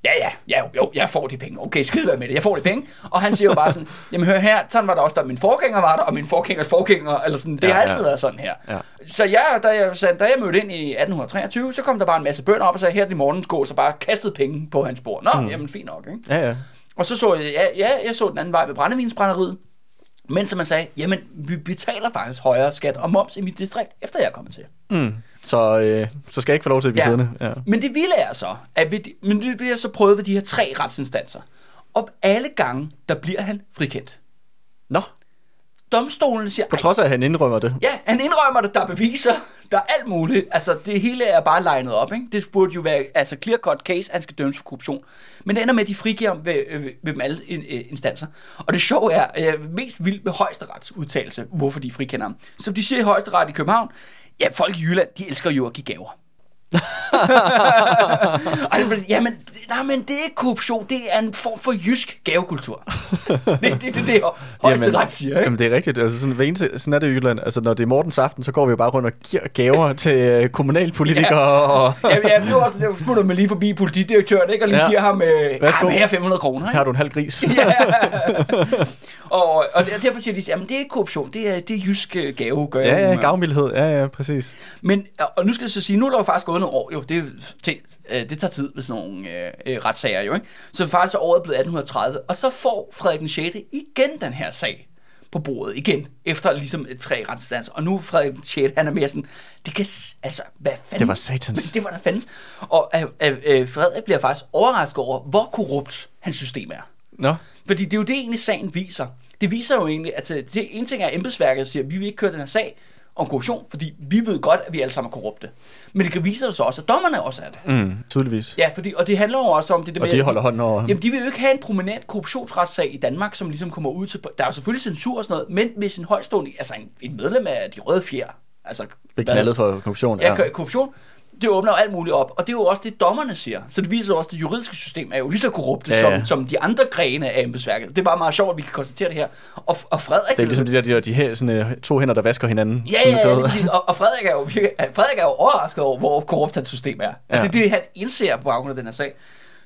Ja, ja, ja, jo, jeg får de penge. Okay, skid med det, jeg får de penge. Og han siger jo bare sådan, jamen hør her, sådan var der også, da min forgænger var der, og min forgængers forgænger, eller sådan, det Ja, har altid ja. været sådan her. Ja. Så jeg, da jeg, da jeg mødte ind i 1823, så kom der bare en masse bønder op og sagde, her er de morgenskås, og bare kastede penge på hans bord. Nå, mm. jamen fint nok, ikke? Ja, ja. Og så så jeg, ja, ja, jeg så den anden vej ved brændevinsbrænderiet. Men som man sagde, jamen, vi betaler faktisk højere skat og moms i mit distrikt, efter jeg er kommet til. Mm. Så, øh, så skal jeg ikke få lov til at blive Ja. siddende. Ja. Men det vilde er så, at vi, men det bliver så prøvet ved de her tre retsinstanser. Og alle gange, der bliver han frikendt. Nå, Domstolen siger, på "Ej, trods af, at han indrømmer det. ja, han indrømmer det, der er beviser, der er alt muligt. Altså, det hele er bare legnet op, ikke? Det burde jo være, altså, clear cut case, han skal dømmes for korruption. Men det ender med, at de frigiver ham ved, øh, ved dem alle øh, instanser. Og det sjove er, øh, mest vildt med højesterets udtalelse, hvorfor de frikender ham. Som de siger i højesteret i København, ja, folk i Jylland, de elsker jo at give gaver. og er jamen, nej, men det er ikke korruption, det er en form for jysk gavekultur. det er det, det, det, det højesteret siger, ikke? Jamen, det er rigtigt. Altså, sådan, hver eneste, sådan er det i Jylland. Altså, når det er Mortens aften, så går vi jo bare rundt og giver gaver til øh, kommunalpolitikere. Ja. Og, Ja, ja, nu også, det smutter man lige forbi politidirektøren, ikke? Og lige Ja. giver ham, øh, ham her 500 kroner, her ikke? har du en halv gris. ja. og, og derfor siger de, at det er ikke korruption, det er, det er jysk øh, gave, gør ja, ja, gavmildhed. Ja, ja, præcis. Men, og nu skal jeg så sige, nu er der jo faktisk gået nogle år, jo, det er jo ting, øh, det tager tid med sådan nogle øh, øh, retssager jo, ikke? Så faktisk er året blevet 1830, og så får Frederik den 6. igen den her sag på bordet igen, efter ligesom et tre retsinstanser. Og nu er Frederik den 6. han er mere sådan, det kan, altså, hvad fanden? Det var satans. Men det var der fandens. Og øh, øh, øh, Frederik bliver faktisk overrasket over, hvor korrupt hans system er. Nå, Fordi det er jo det, egentlig sagen viser. Det viser jo egentlig, at øh, det ene ting er, at embedsværket siger, vi vil ikke køre den her sag, om korruption, fordi vi ved godt, at vi alle sammen er korrupte. Men det kan vise sig også, at dommerne også er det. Mm, tydeligvis. Ja, fordi, og det handler jo også om det, det Og de holder hånden over ham. Jamen, de vil jo ikke have en prominent korruptionsretssag i Danmark, som ligesom kommer ud til... Der er jo selvfølgelig censur og sådan noget, men hvis en højstående, altså en, en medlem af de røde fjer, altså... Blev knaldet for korruption. Ja, ja. korruption, det åbner jo alt muligt op, og det er jo også det, dommerne siger. Så det viser også, at det juridiske system er jo lige så korrupte Ja, ja, som, som de andre grene af embedsværket. Det er bare meget sjovt, at vi kan konstatere det her. Og, og Frederik... Det er ligesom de der, de, de her, sådan, øh, to hænder, der vasker hinanden. Ja, ja, ja, og, og Frederik er, jo, Frederik er jo overrasket over, hvor korrupt hans system er. Ja. Altså, det er det, han indser på baggrund af den her sag.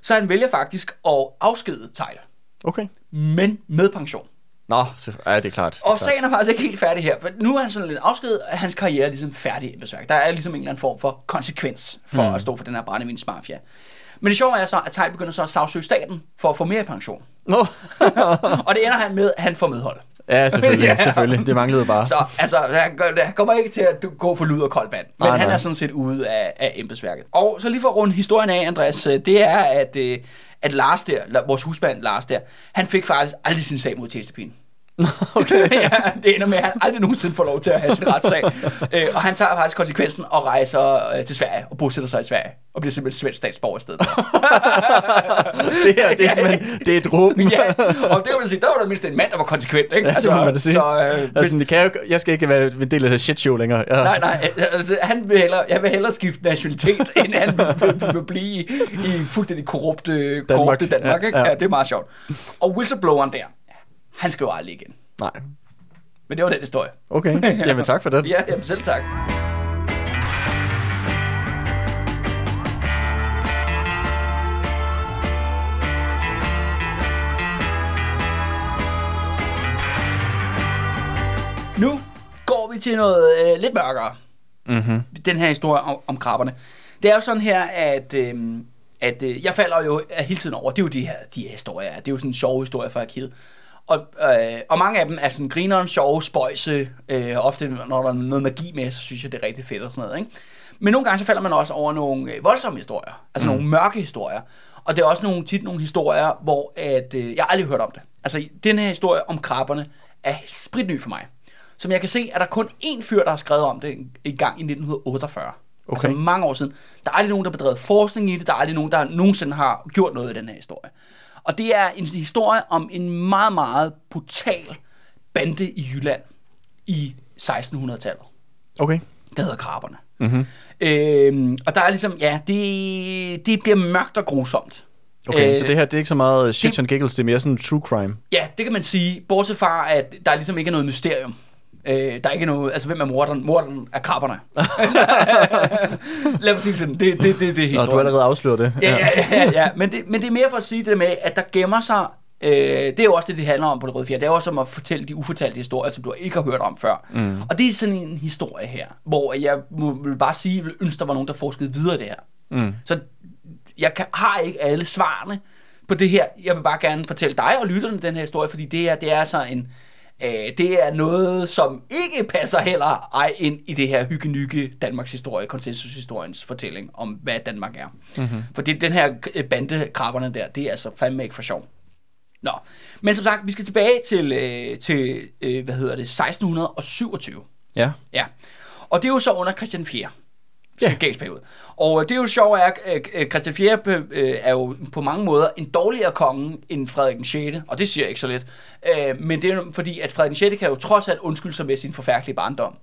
Så han vælger faktisk at afskede Tejl, Okay. men med pension. Nå, så, ja, det er klart. Det er Og klart. sagen er faktisk ikke helt færdig her, for nu er han sådan lidt afskedet, at hans karriere er ligesom færdig i embedsværk. Der er ligesom en eller anden form for konsekvens for mm. at stå for den her brændevinsmafia. Men det sjove er så, at Tejl begynder så at sagsøge staten for at få mere pension. Nå. Og det ender han med, at han får medhold. Ja, selvfølgelig, Ja. selvfølgelig. Det manglede bare. Så altså, han, kommer ikke til at gå for lud og koldt vand. Men Nej, han nej. er sådan set ude af, af embedsværket. Og så lige for at runde historien af, Andreas, øh, det er, at, øh, at Lars der, vores husband Lars der, han fik faktisk aldrig sin sag mod tjenestepin. Okay. ja, det ender med, at han aldrig nogensinde får lov til at have sin retssag. øh, og han tager faktisk konsekvensen og rejser øh, til Sverige og bosætter sig i Sverige. Og bliver simpelthen svensk statsborger i stedet. det her, det er simpelthen, det er et råb. ja, og det kan man sige, der var der mindst en mand, der var konsekvent. Ikke? Ja, det må man sige. Så, øh, Altså, det kan jeg, jo- jeg skal ikke være en del af det shit show længere. Ja. Nej, nej, altså, han vil hellere, jeg vil hellere skifte nationalitet, end han vil, vil, vil blive i, i fuldstændig korrupte Danmark, korrupte Danmark Ja, ikke? ja. det er meget sjovt. Og whistlebloweren der, han skal jo aldrig igen. Nej. Men det var den historie. Okay, jamen tak for det. Ja, jamen selv tak. Nu går vi til noget øh, lidt mørkere. Mm-hmm. den her historie om, om krabberne. Det er jo sådan her, at, øhm, at øh, jeg falder jo øh, hele tiden over. Det er jo de her, de her historier. Det er jo sådan en sjove historie fra arkivet. Og, øh, og mange af dem er sådan grineren, sjove, spøjse. Øh, ofte når der er noget magi med, så synes jeg, det er rigtig fedt og sådan noget. Ikke? Men nogle gange så falder man også over nogle øh, voldsomme historier. Altså mm. nogle mørke historier. Og det er også nogle, tit nogle historier, hvor at, øh, jeg har aldrig hørt om det. Altså den her historie om krabberne er spritny for mig. Som jeg kan se, er der kun én fyr, der har skrevet om det en, gang i 1948. Okay. Altså Okay. mange år siden. Der er aldrig nogen, der har bedrevet forskning i det. Der er aldrig nogen, der nogensinde har gjort noget i den her historie. Og det er en historie om en meget, meget brutal bande i Jylland i 1600-tallet. Okay. Der hedder Kraberne. Mm-hmm. Øhm, og der er ligesom, ja, det, det bliver mørkt og grusomt. Okay, Øh, så det her, det er ikke så meget shit det- and giggles, det er mere sådan true crime. Ja, det kan man sige. Bortset fra, at der ligesom ikke er noget mysterium. Øh, der er ikke noget, altså hvem er morderen? Morderen er krabberne. Lad mig sige sådan, det, det, det, det er Nå, historien. du har allerede afsløret det. Ja, ja, ja, ja. Men, det, men det er mere for at sige det med, at der gemmer sig, øh, det er jo også det, det handler om på det røde fjerde. Det er også som at fortælle de ufortalte historier, som du ikke har hørt om før. Mm. Og det er sådan en historie her, hvor jeg må, vil bare sige, jeg vil ønske, der var nogen, der forskede videre det her. Mm. Så jeg kan, har ikke alle svarene på det her. Jeg vil bare gerne fortælle dig og lytterne den her historie, fordi det er, det er så en... Øh, det er noget, som ikke passer heller ej ind i det her hyggenykke Danmarks historie, konsensushistoriens fortælling om, hvad Danmark er. Mm-hmm. For det, den her bandekrabberne der, det er altså fandme ikke for sjov. Nå, men som sagt, vi skal tilbage til, øh, til øh, hvad hedder det, 1627. Ja. Ja, og det er jo så under Christian 4. Ja. periode. Og øh, det er jo sjovt, at øh, Christian 4. øh, er jo på mange måder en dårligere konge end Frederik den 6. Og det siger jeg ikke så lidt. Men det er jo fordi, at Frederik den 6. kan jo trods alt undskylde sig med sin forfærdelige barndom.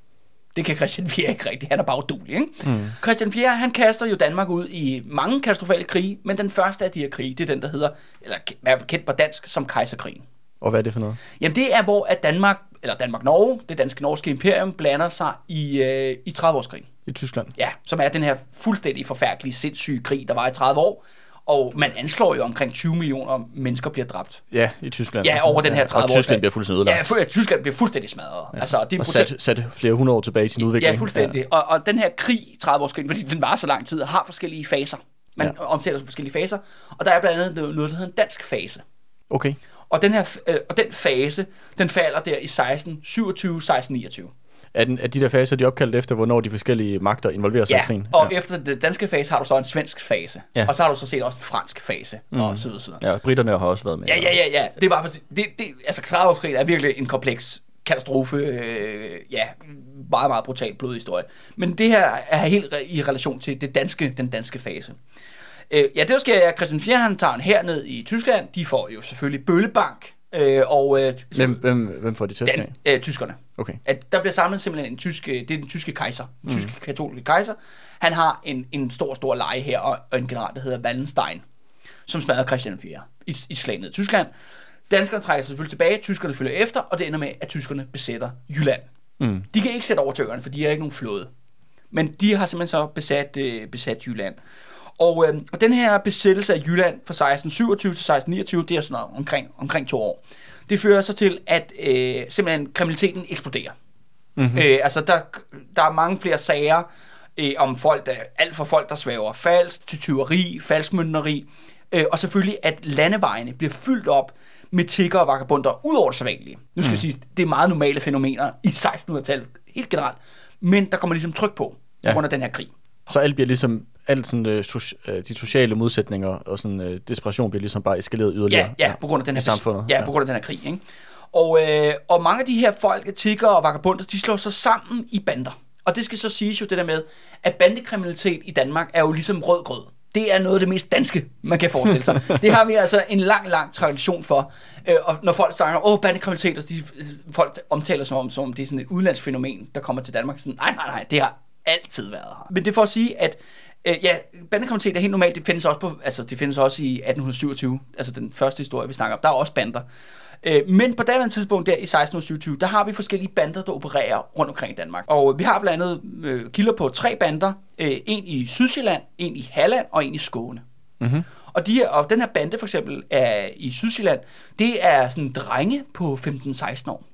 Det kan Christian 4. ikke rigtigt. Han er bare udulig, ikke? Mm. Christian 4. han kaster jo Danmark ud i mange katastrofale krige, men den første af de her krige, det er den, der hedder, eller i hvert fald kendt på dansk som kejserkrigen. Og hvad er det for noget? Jamen det er, hvor at Danmark, eller Danmark-Norge, det danske norske imperium, blander sig i, øh, i 30-årskrigen. I Tyskland? Ja, som er den her fuldstændig forfærdelige, sindssyge krig, der var i 30 år. Og man anslår jo omkring 20 millioner mennesker bliver dræbt. Ja, i Tyskland. Ja, over den her 30 Og Tyskland bliver fuldstændig Ja, ødelagt. at Tyskland bliver fuldstændig smadret. Ja. Altså, det er og sat, sat flere hundrede år tilbage i sin udvikling. Ja, fuldstændig. Ja. Og, og den her krig, 30 års krig, fordi den var så lang tid, har forskellige faser. Man ja. omtaler som forskellige faser. Og der er blandt andet noget, der hedder en dansk fase. Ja. Okay. Og den, her, øh, og den fase, den falder der i 1627, 1629. Den, er de der faser, de er opkaldt efter, hvornår de forskellige magter involverer sig i Ja, krigen? og ja. efter den danske fase har du så en svensk fase. Ja. Og så har du så set også en fransk fase, mm. og så videre, ja, britterne har også været med. Ja, ja, ja, ja. Det er bare for at det, det, altså 30 er virkelig en kompleks katastrofe, øh, ja, meget, meget brutal blodhistorie. Men det her er helt re- i relation til det danske, den danske fase. Øh, ja, det der sker, er, at Christian 4. han tager en herned i Tyskland. De får jo selvfølgelig bøllebank, øh, og øh, Hvem, hvem, hvem får de tæsk af? øh, tyskerne. Okay. At der bliver samlet simpelthen en tysk, øh, det er den tyske kejser, den tyske mm. katolske kejser. Han har en, en stor, stor leje her, og, en general, der hedder Wallenstein, som smadrer Christian 4. i, i slaget Tyskland. Danskerne trækker sig selvfølgelig tilbage, tyskerne følger efter, og det ender med, at tyskerne besætter Jylland. Mm. De kan ikke sætte over til øerne, for de har ikke nogen flåde. Men de har simpelthen så besat, øh, besat Jylland. Og, øh, og den her besættelse af Jylland fra 1627 til 1629, det er sådan noget omkring, omkring to år. Det fører så til, at øh, simpelthen kriminaliteten eksploderer. Mm-hmm. Øh, altså, der, der er mange flere sager øh, om folk, der, alt for folk, der svæver falsk, til tyveri, falskmynderi, øh, og selvfølgelig, at landevejene bliver fyldt op med tigger og vagabunder, ud over det sædvanlige. Nu skal mm. sige, det er meget normale fænomener i 1600-tallet, helt generelt, men der kommer ligesom tryk på, på Ja. grund af den her krig. Så alt bliver ligesom, alt sådan, øh, soci- øh, de sociale modsætninger og sådan, øh, desperation bliver ligesom bare eskaleret yderligere. Ja, ja, på grund af den her i samfundet. Ja, på grund af den her krig, ikke? Og, øh, og mange af de her folk, tigger og vagabunder, de slår sig sammen i bander. Og det skal så siges jo det der med, at bandekriminalitet i Danmark er jo ligesom rød grød. Det er noget af det mest danske, man kan forestille sig. det har vi altså en lang, lang tradition for. Øh, og når folk snakker, åh, bandekriminalitet, og de, folk omtaler som om, som om det er sådan et udlandsfænomen, der kommer til Danmark. Sådan, nej, nej, nej, det har altid været her. Men det er for at sige, at øh, ja, bandekriminalitet er helt normalt. Det findes også, på, altså, det findes også i 1827, altså den første historie, vi snakker om. Der er også bander. Øh, Men på daværende tidspunkt der i 1627, der har vi forskellige bander, der opererer rundt omkring i Danmark. Og vi har blandt andet øh, kilder på tre bander. Øh, en i Sydsjælland, en i Halland og en i Skåne. Mm-hmm. Og, de her, og den her bande for eksempel er i Sydsjælland, det er sådan drenge på 15-16 år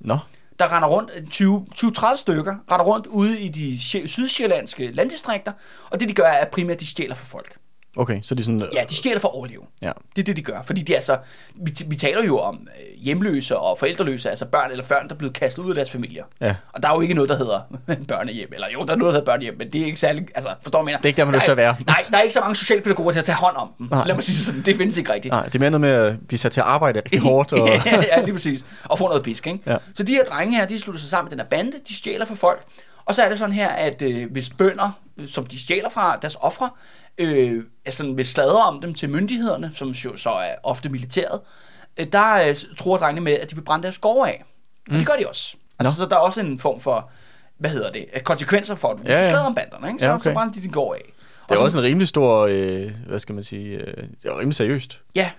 Nå, der render rundt, 20 20-30 stykker, render rundt ude i de sydsjællandske landdistrikter, og det de gør er primært, at de stjæler fra folk okay, så er sådan... øh, Ja, de stjæler for at overleve. ja. Det er det, de gør. Fordi de altså, vi, vi taler jo om øh, hjemløse og forældreløse, altså børn eller børn, der er blevet kastet ud af deres familier. Ja. Og der er jo ikke noget, der hedder børnehjem. Eller jo, der er noget, der hedder børnehjem, men det er ikke særlig... Altså, forstår du, mener? Det er ikke der, man til at være. Nej, der er ikke så mange socialpædagoger til at tage hånd om dem. Nej. Lad mig sige det sådan. Det findes ikke rigtigt. Nej, det er mere noget med at blive sat til at arbejde rigtig hårdt. Og... ja, lige præcis. Og få noget pisk, ikke? Ja. Så de her drenge her, de slutter sig sammen med den her bande, de stjæler fra folk. Og så er det sådan her, at øh, hvis bønder, som de stjæler fra deres ofre, øh, altså vil sladre om dem til myndighederne, som jo så er ofte militæret, øh, der øh, tror drengene med, at de vil brænde deres skove af. Og mm. det gør de også. Altså, Nå. så der er også en form for, hvad hedder det, øh, konsekvenser for, at hvis Ja, du sladrer om banderne, ikke? Så, Ja, okay. så brænder de din gård af. Det er Og også en rimelig stor, øh, hvad skal man sige, øh, det er rimelig seriøst. Ja,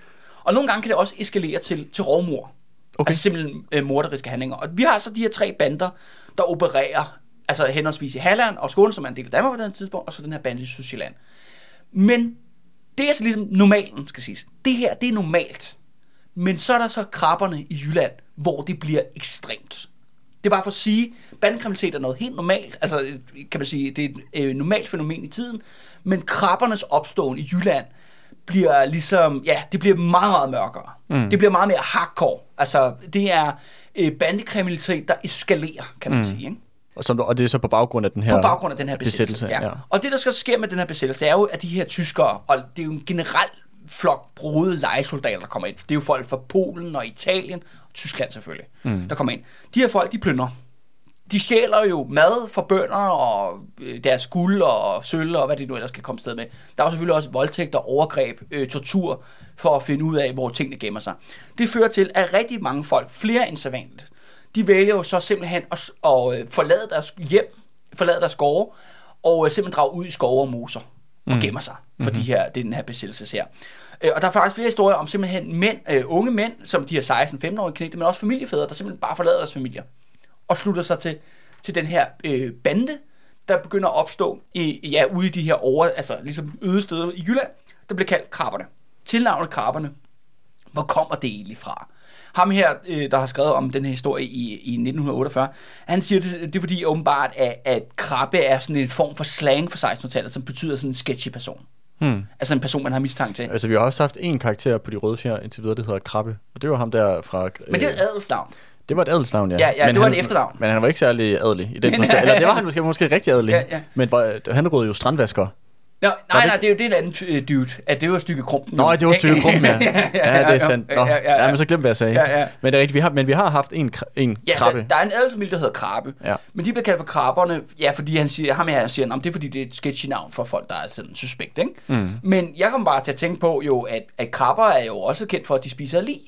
og nogle gange kan det også eskalere til, til rovmor. Okay. Altså simpelthen øh, morderiske handlinger. Og vi har så de her tre bander, der opererer, altså henholdsvis i Halland og Skåne, som er en del af Danmark på den tidspunkt, og så den her bande i Sydsjælland. Men det er altså ligesom normalen, skal siges. Det her, det er normalt. Men så er der så krabberne i Jylland, hvor det bliver ekstremt. Det er bare for at sige, bandekriminalitet er noget helt normalt. Altså, kan man sige, det er et øh, normalt fænomen i tiden. Men krabbernes opståen i Jylland bliver ligesom, ja, det bliver meget, meget mørkere. Mm. Det bliver meget mere hardcore. Altså, det er øh, bandekriminalitet, der eskalerer, kan man mm. sige. Ikke? Og, som, og det er så på baggrund af den her... På baggrund af den her besættelse. besættelse, ja. ja. Og det, der skal ske med den her besættelse, er jo, at de her tyskere, og det er jo en generel flok brode legesoldater, der kommer ind. Det er jo folk fra Polen og Italien, og Tyskland selvfølgelig, mm. der kommer ind. De her folk, de plyndrer. De stjæler jo mad fra bønder og øh, deres guld og sølv og hvad de nu ellers kan komme sted med. Der er jo selvfølgelig også voldtægter, overgreb, øh, tortur for at finde ud af, hvor tingene gemmer sig. Det fører til, at rigtig mange folk, flere end sædvanligt, de vælger jo så simpelthen at, at øh, forlade deres hjem, forlade deres skove, og øh, simpelthen drage ud i skove og moser og gemmer sig for de her, det er den her besættelse her. Øh, Og der er faktisk flere historier om simpelthen mænd, øh, unge mænd, som de her 16-15-årige knægte, men også familiefædre, der simpelthen bare forlader deres familier og slutter sig til, til den her øh, bande, der begynder at opstå i, ja, ude i de her over, altså ligesom øde steder i Jylland, der bliver kaldt krabberne. Tilnavnet krabberne. Hvor kommer det egentlig fra? Ham her, øh, der har skrevet om den her historie i, i 1948, han siger, det, det er fordi åbenbart, at, at krabbe er sådan en form for slang for 1600-tallet, som betyder sådan en sketchy person. Hmm. Altså en person, man har mistanke til. Altså, vi har også haft en karakter på de røde fjer indtil videre, det hedder Krabbe. Og det var ham der fra... Men det er øh, et adelsnavn. det var et adelsnavn, ja. Ja, ja, det var han, et efternavn. Men han var ikke særlig adelig i den forstand. Eller det var han måske, måske rigtig adelig. Ja, ja. Men han rød jo strandvasker. Nå, nej, det nej, det er jo det er en anden øh, dude. At det var stykke krumpen. Nå, det var stykke krum, ja. Ja, det er sandt. Nå, Ja, ja, ja, ja, men så glem, hvad jeg sagde. Ja, ja. Men det er rigtigt, vi har, men vi har haft en, en Ja, krabbe. der, der er en adelsfamilie, der hedder Krabbe. Ja. Men de bliver kaldt for krabberne, ja, fordi han siger, ham her han siger, om det er fordi, det er et sketchy navn for folk, der er sådan suspekt, ikke? Mm. Men jeg kommer bare til at tænke på jo, at, at krabber er jo også kendt for, at de spiser lig.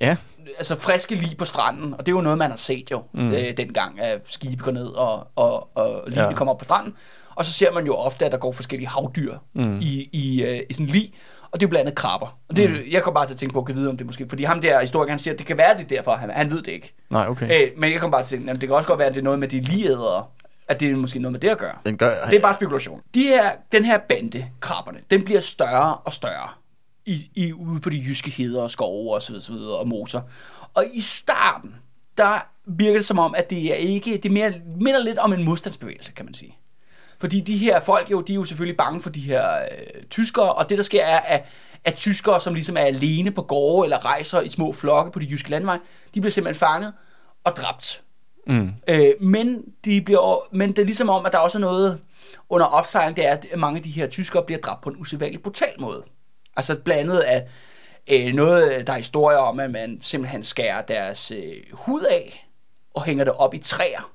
Ja, Altså friske lig på stranden, og det er jo noget, man har set jo, mm. øh, dengang, at skibe går ned, og, og, og ligene Ja. ja. kommer op på stranden. Og så ser man jo ofte, at der går forskellige havdyr mm. i, i, øh, i sådan lig, og det er blandt andet krabber. Og det, mm. jeg kommer bare til at tænke på, at vide om det måske, fordi ham der historiker, han siger, at det kan være det er derfor, han, han ved det ikke. nej, okay. Øh, men jeg kommer bare til at tænke, at det kan også godt være, at det er noget med de ligeædere, at det er måske noget med det at gøre. Den gør, Det er bare spekulation. De her, den her bande, krabberne, den bliver større og større i, i, ude på de jyske heder og skove og så videre, så videre og moser. Og i starten, der virker det som om, at det er ikke, det er mere, minder lidt om en modstandsbevægelse, kan man sige. Fordi de her folk jo, de er jo selvfølgelig bange for de her øh, tyskere, og det der sker er, at, at tyskere, som ligesom er alene på gårde eller rejser i små flokke på de jyske landveje, de bliver simpelthen fanget og dræbt. Mm. Øh, men, de bliver, men det er ligesom om, at der også er noget under opsejling, det er, at mange af de her tyskere bliver dræbt på en usædvanlig brutal måde. Altså blandet af øh, noget, der er historier om, at man simpelthen skærer deres øh, hud af og hænger det op i træer.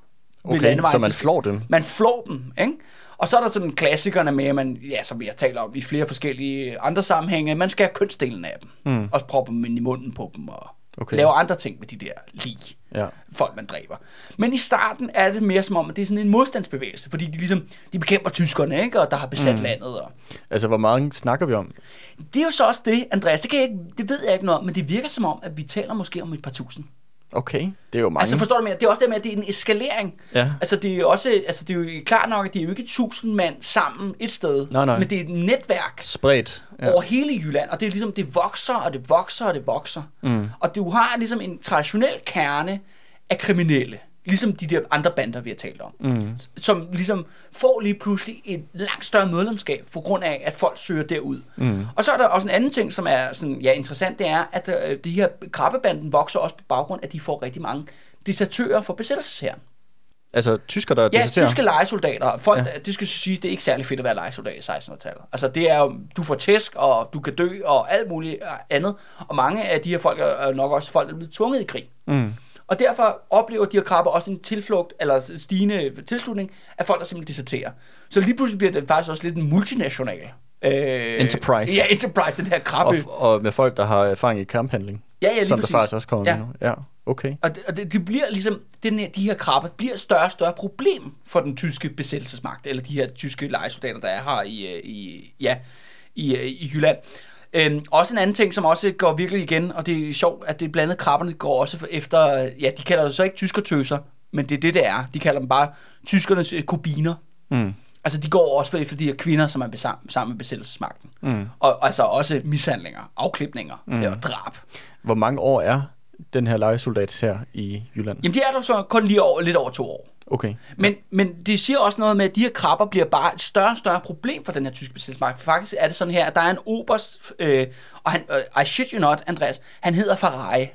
Okay, landevejen. så man flår dem? Man flår dem, ikke? Og så er der sådan klassikerne med, at man, ja, som jeg taler om i flere forskellige andre sammenhænge, man skærer kønsdelen af dem. Mm. Og propper dem ind i munden på dem og Okay. laver andre ting med de der lig Ja. folk, man dræber. Men i starten er det mere som om, at det er sådan en modstandsbevægelse, fordi de ligesom, de bekæmper tyskerne, ikke? Og der har besat mm. landet. Og... Altså, hvor mange snakker vi om? Det er jo så også det, Andreas, det, kan jeg ikke, det ved jeg ikke noget om, men det virker som om, at vi taler måske om et par tusind. Okay, det er jo mange. Altså forstår du mere? Det er også det med, at det er en eskalering. Ja. Altså det er jo også, altså det er jo klart nok, at det er jo ikke tusind mand sammen et sted. Nej, nej. Men det er et netværk Spredt. ja. over hele Jylland, og det er ligesom, det vokser, og det vokser, og det vokser. Mm. Og du har ligesom en traditionel kerne af kriminelle, ligesom de der andre bander, vi har talt om, mm. som ligesom får lige pludselig et langt større medlemskab, på grund af, at folk søger derud. Mm. Og så er der også en anden ting, som er sådan, ja, interessant, det er, at øh, de her krabbebanden vokser også på baggrund af, at de får rigtig mange desertører for besættelsesherren. Altså, tysker, der Ja, deserterer? tyske legesoldater. Folk, Ja. ja. det skal sige, det er ikke særlig fedt at være legesoldat i 1600-tallet. Altså det er jo, du får tæsk, og du kan dø, og alt muligt andet. Og mange af de her folk er nok også folk, der er blevet tvunget i krig. Mm. Og derfor oplever de her krabber også en tilflugt, eller stigende tilslutning af folk, der simpelthen deserterer. Så lige pludselig bliver det faktisk også lidt en multinational. Øh, Enterprise. Ja, Enterprise, den her krabbe. Og, og med folk, der har erfaring i kamphandling. ja, ja, lige som præcis. der faktisk også kommer ja. nu. Ja, okay. Og det, og det, det bliver ligesom, den her, de her krabber bliver et større og større problem for den tyske besættelsesmagt, eller de her tyske lejesoldater, der er her i, øh, i, ja, i, øh, i Jylland. Øhm, også en anden ting, som også går virkelig igen, og det er sjovt, at det blandet krabberne går også efter, ja, de kalder det så ikke tyskertøser, men det er det, det er. De kalder dem bare tyskernes øh, kubiner. Mm. Altså, de går også efter de her kvinder, som er besam- sammen med besættelsesmagten. Mm. Og altså også mishandlinger, afklipninger mm. og drab. Hvor mange år er den her legesoldat her i Jylland? Jamen, de er der så kun lige over, lidt over to år. Okay. Men, men det siger også noget med, at de her krabber bliver bare et større og større problem for den her tyske besættelsesmagt. For faktisk er det sådan her, at der er en oberst, øh, og han, øh, I shit you not, Andreas, han hedder Ferrari.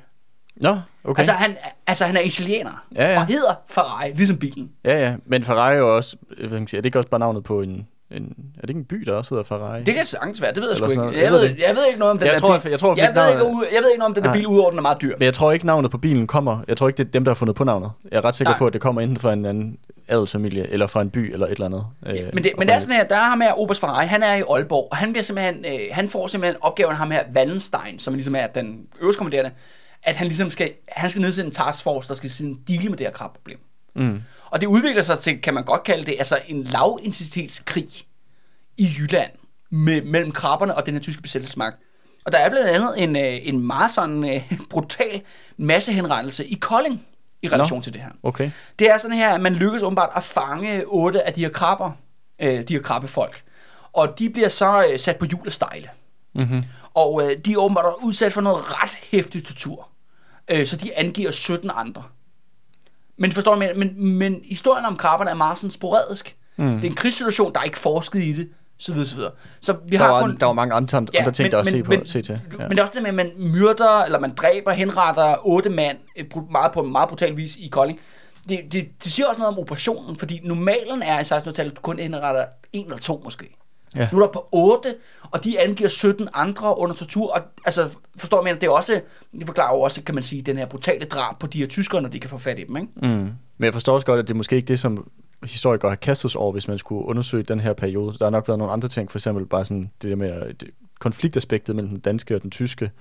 Nå, okay. Altså, han, altså, han er italiener, Ja, ja. og hedder Ferrari, ligesom bilen. Ja, ja. Men Ferrari er jo også, øh, hvad kan man sige, er det ikke også bare navnet på en, en er det ikke en by, der også hedder Ferrari? Det kan sagtens være, det ved jeg sgu ikke. Jeg Jeg ved jeg ved ikke noget om den Jeg der tror, bil. jeg tror, jeg, fik ved navnet- ikke, jeg ved ikke noget om den der bil, udover den er meget dyr. Men jeg tror ikke, navnet på bilen kommer. Jeg tror ikke, det er dem, der har fundet på navnet. Jeg er ret sikker Nej. på, at det kommer enten fra en anden adelsfamilie, eller fra en by, eller et eller andet. øh, Ja, men, det, men det er sådan her, der er ham her, Oberst Ferrari, han er i Aalborg, og han, bliver simpelthen, øh, han får simpelthen opgaven ham her, Wallenstein, som ligesom er den øverstkommanderende, at han ligesom skal, han skal nedsætte en taskforce, der skal sådan deale med det her krabproblem. Mm. Og det udvikler sig til, kan man godt kalde det, altså en lavintensitetskrig i Jylland med, mellem krabberne og den her tyske besættelsesmagt. Og der er blandt andet en, øh, en meget sådan øh, brutal massehenrettelse i Kolding i relation Nå. til det her. Okay. Det er sådan her, at man lykkes åbenbart at fange otte af de her krabber, øh, de her krabbefolk. Og de bliver så øh, sat på hjul og stejle. Mm-hmm. Og øh, de er åbenbart udsat for noget ret hæftig tortur. Øh, så de angiver 17 andre. Men forstår du, men, men, men historien om krabberne er meget sådan sporadisk. Mm. Det er en krigssituation, der er ikke forsket i det, så videre, så videre. Så vi Der, har var, kun... der var mange andre, andre ting, der at se, på, men, se til. Ja. Men det er også det med, at man myrder, eller man dræber, henretter otte mand et meget, på en meget brutal vis i Kolding. Det, det, det siger også noget om operationen, fordi normalen er i 1600-tallet, at du kun henretter en eller to måske. Ja. Nu er der på 8, og de angiver 17 andre under tortur. Og, altså, forstår man, det er også, det forklarer jo også, kan man sige, den her brutale drab på de her tyskere, når de kan få fat i dem, ikke? Mm. Men jeg forstår også godt, at det er måske ikke det, som historikere har kastet sig over, hvis man skulle undersøge den her periode. Der har nok været nogle andre ting, for eksempel bare sådan det der med øh, det, konfliktaspektet mellem den danske og den tyske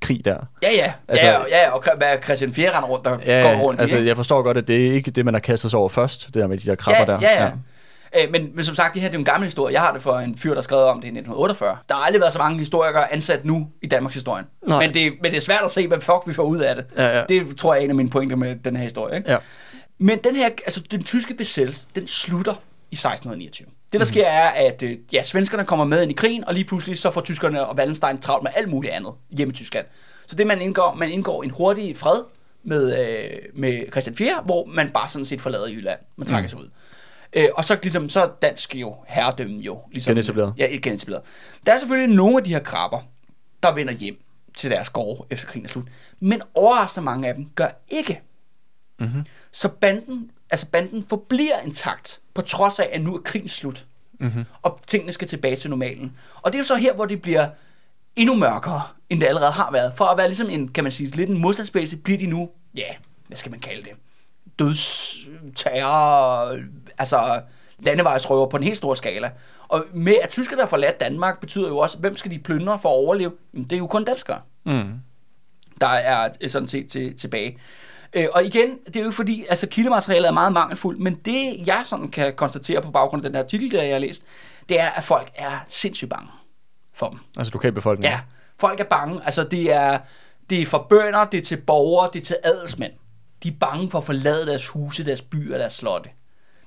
krig der. Ja, ja. Altså- ja, ja, og hvad Christian 4 render rundt, der Ja, går rundt i, altså ikke? jeg forstår godt, at det er ikke det, man har kastet sig over først, det der med de der krabber ja, der. Ja, ja. Øh, Men, men som sagt, det her det er en gammel historie. Jeg har det for en fyr, der skrev om det i 1948. Der har aldrig været så mange historikere ansat nu i Danmarks historie. Men det, men det er svært at se, hvad fuck vi får ud af det. Ja, ja. Det tror jeg er en af mine pointer med den her historie. Ikke? Ja. Men den her, altså den tyske besættelse, den slutter i 1629. Det Mhm. der sker er, at øh, ja, svenskerne kommer med ind i krigen, og lige pludselig så får tyskerne og Wallenstein travlt med alt muligt andet hjemme i Tyskland. Så det man indgår, man indgår en hurtig fred med, øh, med Christian 4, hvor man bare sådan set forlader Jylland. Man Mhm. trækker sig ud. Øh, og så, ligesom, så er dansk jo herredømme jo. Ligesom, Genetableret. Ja, genetableret. Der er selvfølgelig nogle af de her krabber, der vender hjem til deres gårde efter krigen er slut. Men overraskende mange af dem gør ikke. Mm-hmm. Så banden, altså banden forbliver intakt, på trods af, at nu er krigen slut. Mm-hmm. Og tingene skal tilbage til normalen. Og det er jo så her, hvor det bliver endnu mørkere, end det allerede har været. For at være ligesom en, kan man sige, lidt en modstandsbase, bliver de nu, ja, hvad skal man kalde det? Dødsterror, altså landevejsrøver på en helt stor skala. Og med at tyskerne har forladt Danmark, betyder jo også, hvem skal de plyndre for at overleve? Jamen, det er jo kun danskere Mm. der er sådan set til, tilbage. Øh, og igen, det er jo ikke fordi, altså kildematerialet er meget mangelfuldt, men det jeg sådan kan konstatere på baggrund af den her artikel, der jeg har læst, det er, at folk er sindssygt bange for dem. Altså lokalbefolkningen. Ja, folk er bange. Altså det er, det er for bønder, det er til borgere, det er til adelsmænd. De er bange for at forlade deres huse, deres byer deres slotte.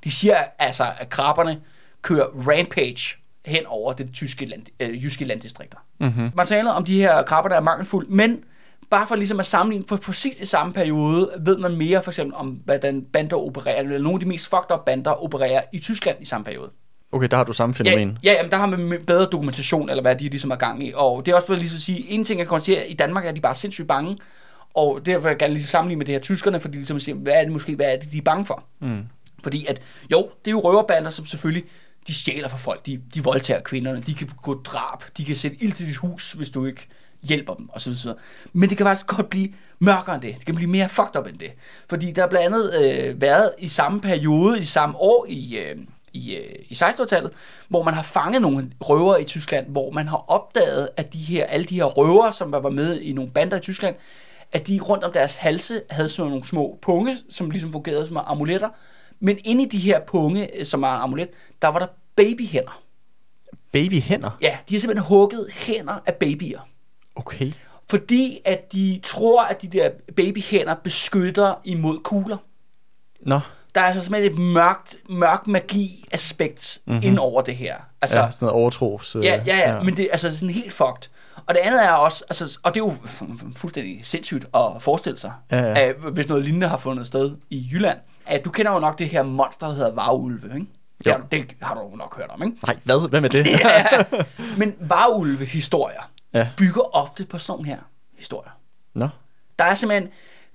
De siger altså, at krabberne kører rampage hen over det tyske land, øh, jyske landdistrikter. Mm-hmm. Materialet om de her krabber, der er mangelfuldt, men bare for ligesom at sammenligne på præcis det samme periode, ved man mere for eksempel om, hvordan bander opererer, eller nogle af de mest fucked up bander opererer i Tyskland i samme periode. Okay, der har du samme Ja, fænomen. ja jamen, der har man bedre dokumentation, eller hvad de ligesom er gang i. Og det er også bare lige så at sige, en ting jeg kan konstatere, at i Danmark er de bare sindssygt bange, og derfor vil jeg gerne lige sammenligne med det her tyskerne, fordi ligesom at sige, hvad er det måske, hvad er det, de er bange for? Mm. Fordi at, jo, det er jo røverbander, som selvfølgelig, de stjæler fra folk, de, de voldtager kvinderne, de kan gå drab, de kan sætte ild til dit hus, hvis du ikke hjælper dem, og så videre. Men det kan faktisk godt blive mørkere end det. Det kan blive mere fucked up end det. Fordi der er blandt andet øh, været i samme periode, i samme år i, øh, i, øh, i 1600-tallet, hvor man har fanget nogle røvere i Tyskland, hvor man har opdaget, at de her, alle de her røvere, som var med i nogle bander i Tyskland, at de rundt om deres halse havde sådan nogle små punge, som ligesom fungerede som amuletter. Men inde i de her punge, øh, som er en amulet, der var der babyhænder. Babyhænder? Ja, de har simpelthen hugget hænder af babyer. Okay. Fordi at de tror, at de der babyhænder beskytter imod kugler. Nå, Der er altså simpelthen et mørkt, mørk magi-aspekt Mhm. mm-hmm. ind over det her. Altså, ja, sådan noget overtros. øh, Ja, ja, ja, men det er altså sådan helt fucked. Og det andet er også, altså, og det er jo fu- fuldstændig sindssygt at forestille sig, Ja, ja. At, hvis noget lignende har fundet sted i Jylland. At du kender jo nok det her monster, der hedder varulve, ikke? Ja, det har du nok hørt om, ikke? Nej, hvad? Hvad med det? Ja. Men varulve-historier Ja. bygger ofte på sådan her historier. Nå. Der er simpelthen,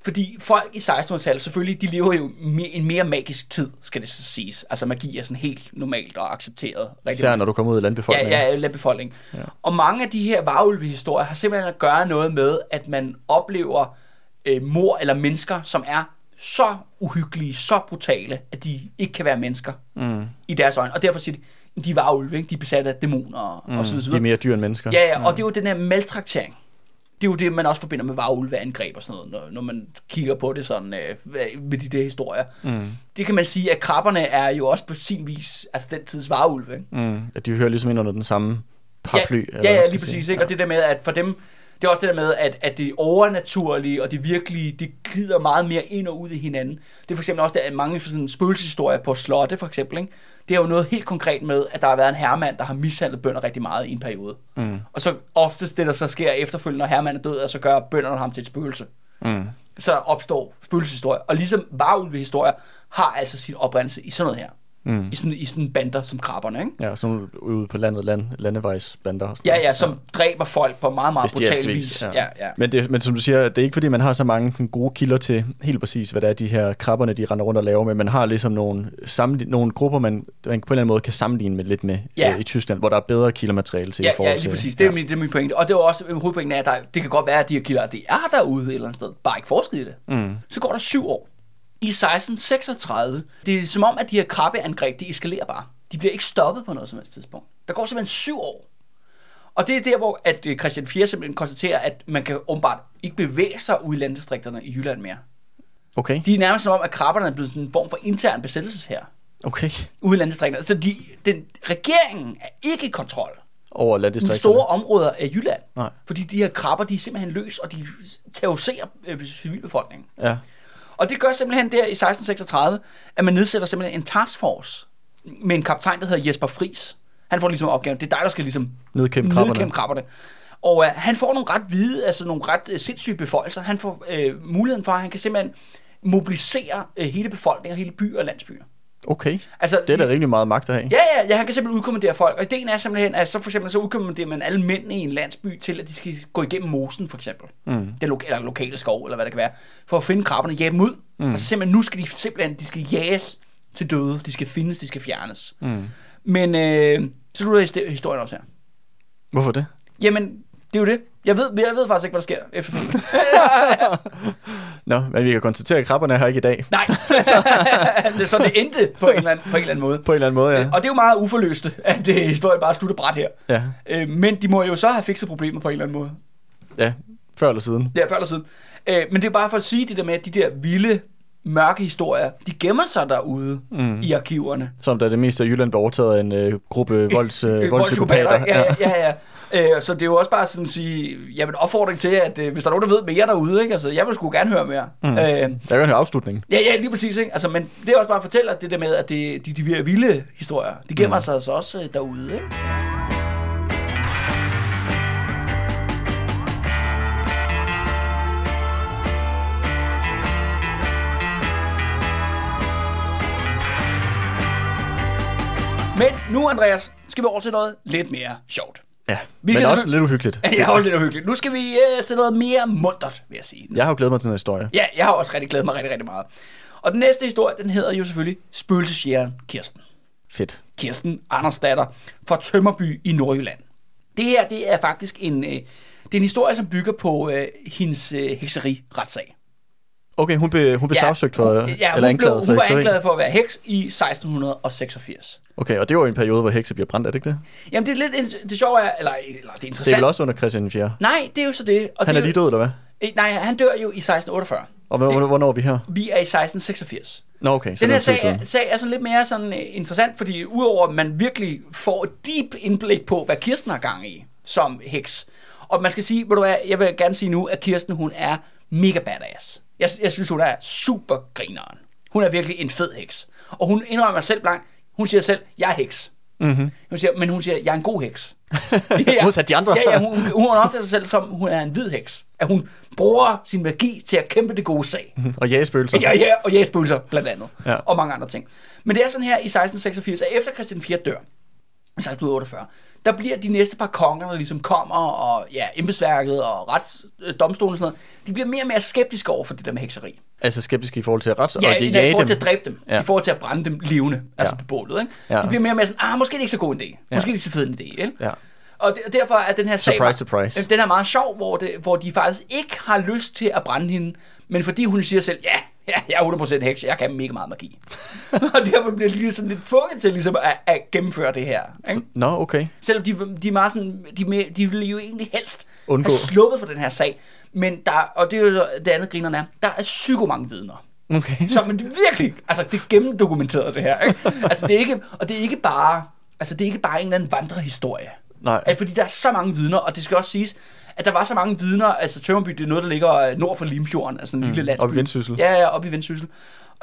fordi folk i 1600-tallet, selvfølgelig, de lever jo en mere magisk tid, skal det så siges. Altså magi er sådan helt normalt og accepteret. Rigtig Især når du kommer ud i landbefolkningen. Ja, ja, landbefolkning. Ja. Og mange af de her varulve-historier har simpelthen at gøre noget med, at man oplever øh, mor eller mennesker, som er så uhyggelige, så brutale, at de ikke kan være mennesker Mm. i deres øjne. Og derfor siger de, de er varulve, ikke? de er besatte af dæmoner og, Mm. og så De videre. er mere dyr end mennesker. Ja, ja, og det er jo den her maltraktering. Det er jo det, man også forbinder med varulveangreb og sådan noget, når, når man kigger på det sådan øh, med de der historier. Mm. Det kan man sige, at krabberne er jo også på sin vis, altså den tids varulve, ikke? Mm. At de hører ligesom ind under den samme paraply. Ja, ja, ja lige præcis. sige. Ikke? Og det der med, at for dem, det er også det der med, at, at det overnaturlige og det virkelige, det glider meget mere ind og ud i hinanden. Det er for eksempel også, der er mange sådan spøgelseshistorier på slotte, for eksempel. Ikke? Det er jo noget helt konkret med, at der har været en herremand, der har mishandlet bønder rigtig meget i en periode. Mm. Og så oftest det, der så sker efterfølgende, når herremanden er død, er så gør bønderne ham til et spøgelse. Mm. Så opstår spøgelseshistorier. Og ligesom varulvehistorier har altså sin oprindelse i sådan noget her. Mm. I, sådan, I sådan bander som krabberne, ikke? Ja, nogle ude på landet, land, landevejsbander. Og sådan Ja, ja, som ja. dræber folk på meget, meget brutal vis. Ja. Ja, ja. Men, det, men som du siger, det er ikke fordi, man har så mange gode kilder til helt præcis, hvad det er, de her krabberne, de render rundt og laver, men man har ligesom nogle, sammenlign- nogle grupper, man, man på en eller anden måde kan sammenligne med lidt med Ja. øh, i Tyskland, hvor der er bedre kildermateriale til i Ja, forhold ja, lige til... præcis. Det er, min, det er min pointe. Og det er også min hovedpointe, er, at der, det kan godt være, at de her kilder, det er derude et eller andet sted, bare ikke forsket i det. Mm. Så går der syv år. I 1636, det er som om, at de her krabbeangreb, de eskalerer bare. De bliver ikke stoppet på noget som helst tidspunkt. Der går simpelthen syv år. Og det er der, hvor at øh, Christian 4 simpelthen konstaterer, at man kan åbenbart ikke bevæge sig ud i landdistrikterne i Jylland mere. Okay, De er nærmest som om, at krabberne er blevet sådan en form for intern besættelse her okay. ude i landdistrikterne. Så de, den, regeringen er ikke i kontrol Over landdistrikterne. store områder af Jylland. Nej. Fordi de her krabber, de er simpelthen løs, og de terroriserer øh, civilbefolkningen. Ja, Og det gør simpelthen der i 1636, at man nedsætter simpelthen en taskforce med en kaptajn, der hedder Jesper Fris. Han får ligesom opgaven, det er dig, der skal ligesom Nedkæmpe krabberne. nedkæmpe krabberne. Og øh, han får nogle ret hvide, altså nogle ret øh, sindssyge beføjelser. Han får øh, muligheden for, at han kan simpelthen mobilisere øh, hele befolkningen, hele byer og landsbyer. Okay. Altså, Det er da rimelig meget magt at have. Ja, ja, ja, han kan simpelthen udkommandere folk. Og ideen er simpelthen, at så for eksempel så udkommanderer man alle mændene i en landsby til, at de skal gå igennem mosen, for eksempel. Mm. Den lo- eller lokale skov, eller hvad det kan være. For at finde krabberne, jage dem ud. Mm. Og så simpelthen, nu skal de simpelthen, de skal jages til døde. De skal findes, de skal fjernes. Mm. Men øh, så slutter his- historien også her. Hvorfor det? Jamen, det er jo det. Jeg ved, jeg ved faktisk ikke, hvad der sker efterfølgende. Nå, men vi kan konstatere, at krabberne er her ikke i dag. Nej, så, så det endte på en, eller anden, på en eller anden måde. På en eller anden måde, ja. Og det er jo meget uforløste, at øh, historien bare slutter bræt her. Ja, Øh, men de må jo så have fikset problemet på en eller anden måde. ja. Før eller siden. Ja, før eller siden. Øh, men det er bare for at sige det der med, at de der vilde, mørke historier, de gemmer sig derude mm. i arkiverne. Som da det meste af Jylland blev overtaget af en øh, gruppe volds, øh, voldspsykopater. Ja, ja, ja. ja. Øh, så det er jo også bare sådan at sige, jamen opfordring til, at øh, hvis der er nogen, der ved mere derude, ikke? Altså, jeg vil sgu gerne høre mere. Mm. Øh, Der er jo en afslutning. ja, ja, lige præcis, ikke? Altså, men det er også bare at fortælle, at det der med, at det, de, de vilde- vilde historier, de gemmer mm. sig altså også øh, derude, ikke? Men nu, Andreas, skal vi over til noget lidt mere sjovt. Ja, Vi men skal også lidt uhyggeligt. Ja, også lidt uhyggeligt. Nu skal vi øh, til noget mere muntert, vil jeg sige. Jeg har jo glædet mig til den historie. Ja, jeg har også rigtig glædet mig rigtig, rigtig meget. Og den næste historie, den hedder jo selvfølgelig Spøgelsesjægeren Kirsten. Fedt. Kirsten Andersdatter fra Tømmerby i Nordjylland. Det her, det er faktisk en, øh, det er en historie, som bygger på øh, hendes øh, hekseri-retssag. Okay, hun blev, hun blev ja, sagsøgt for, hun, ja, ja, eller hun, blev, anklaget for hun var hekseri. anklaget for at være heks i 1686. Okay, og det var en periode, hvor hekse bliver brændt, er det ikke det? Jamen, det er lidt, det sjove er, eller, eller det er Det er interessant. vel også under Christian 4. Nej, det er jo så det. Og Han det er lige død, eller hvad? Jo, nej, han dør jo i 1648. Og hvornår, hvornår er vi her? Vi er i 1686. Nå, okay, så Den det er her sag er, sag er sådan lidt mere sådan, uh, interessant, fordi udover at man virkelig får et deep indblik på, hvad Kirsten har gang i som heks. Og man skal sige, ved du hvad, jeg vil gerne sige nu, at Kirsten hun er mega badass. Jeg, jeg synes, hun er super grineren. Hun er virkelig en fed heks. Og hun indrømmer selv blank, hun siger selv, jeg er heks. Mm-hmm. Hun siger, men hun siger, jeg er en god heks. ja, Modsat de andre. Ja, ja, hun, hun omtaler sig selv som, hun er en hvid heks. At hun bruger sin magi til at kæmpe det gode sag. Og jægespøgelser. Ja, ja, og jægspølser blandt andet. Ja. Og mange andre ting. Men det er sådan her i 1686, at efter Christian 4 dør, i 1648, der bliver de næste par konger, der ligesom kommer, og ja, embedsværket og retsdomstolen og sådan noget, de bliver mere og mere skeptiske over for det der med hekseri. Altså skeptiske i forhold til ret, Ja, og i, de i forhold til at dræbe dem, Ja. i forhold til at brænde dem levende, altså Ja. på bålet. Ikke? Ja. De bliver mere og mere sådan, ah, måske er det ikke så god en idé. Måske Ja. er det ikke så fed en idé. Ikke? Ja. Og de- derfor er den her sag... Surprise, surprise. Den er meget sjov, hvor, det, hvor de faktisk ikke har lyst til at brænde hende, men fordi hun siger selv, ja, ja jeg er 100% heks, jeg kan mega meget magi. og derfor bliver de lige sådan lidt tvunget til ligesom at, at gennemføre det her. Ikke? Så, nå, okay. Selvom de, de er meget sådan, de, de ville jo egentlig helst Undgå. have sluppet for den her sag. Men der, og det er jo så det andet grinerne er, der er psyko mange vidner. Okay. Så men det virkelig, altså det er gennemdokumenteret det her. Ikke? Altså det er ikke, og det er ikke bare, altså det er ikke bare en eller anden vandrehistorie. Nej. At, fordi der er så mange vidner, og det skal også siges, at der var så mange vidner, altså Tømmerby, det er noget, der ligger øh, nord for Limfjorden, altså en mm, lille landsby. oppe i Vendsyssel. Ja, ja, oppe i Vendsyssel.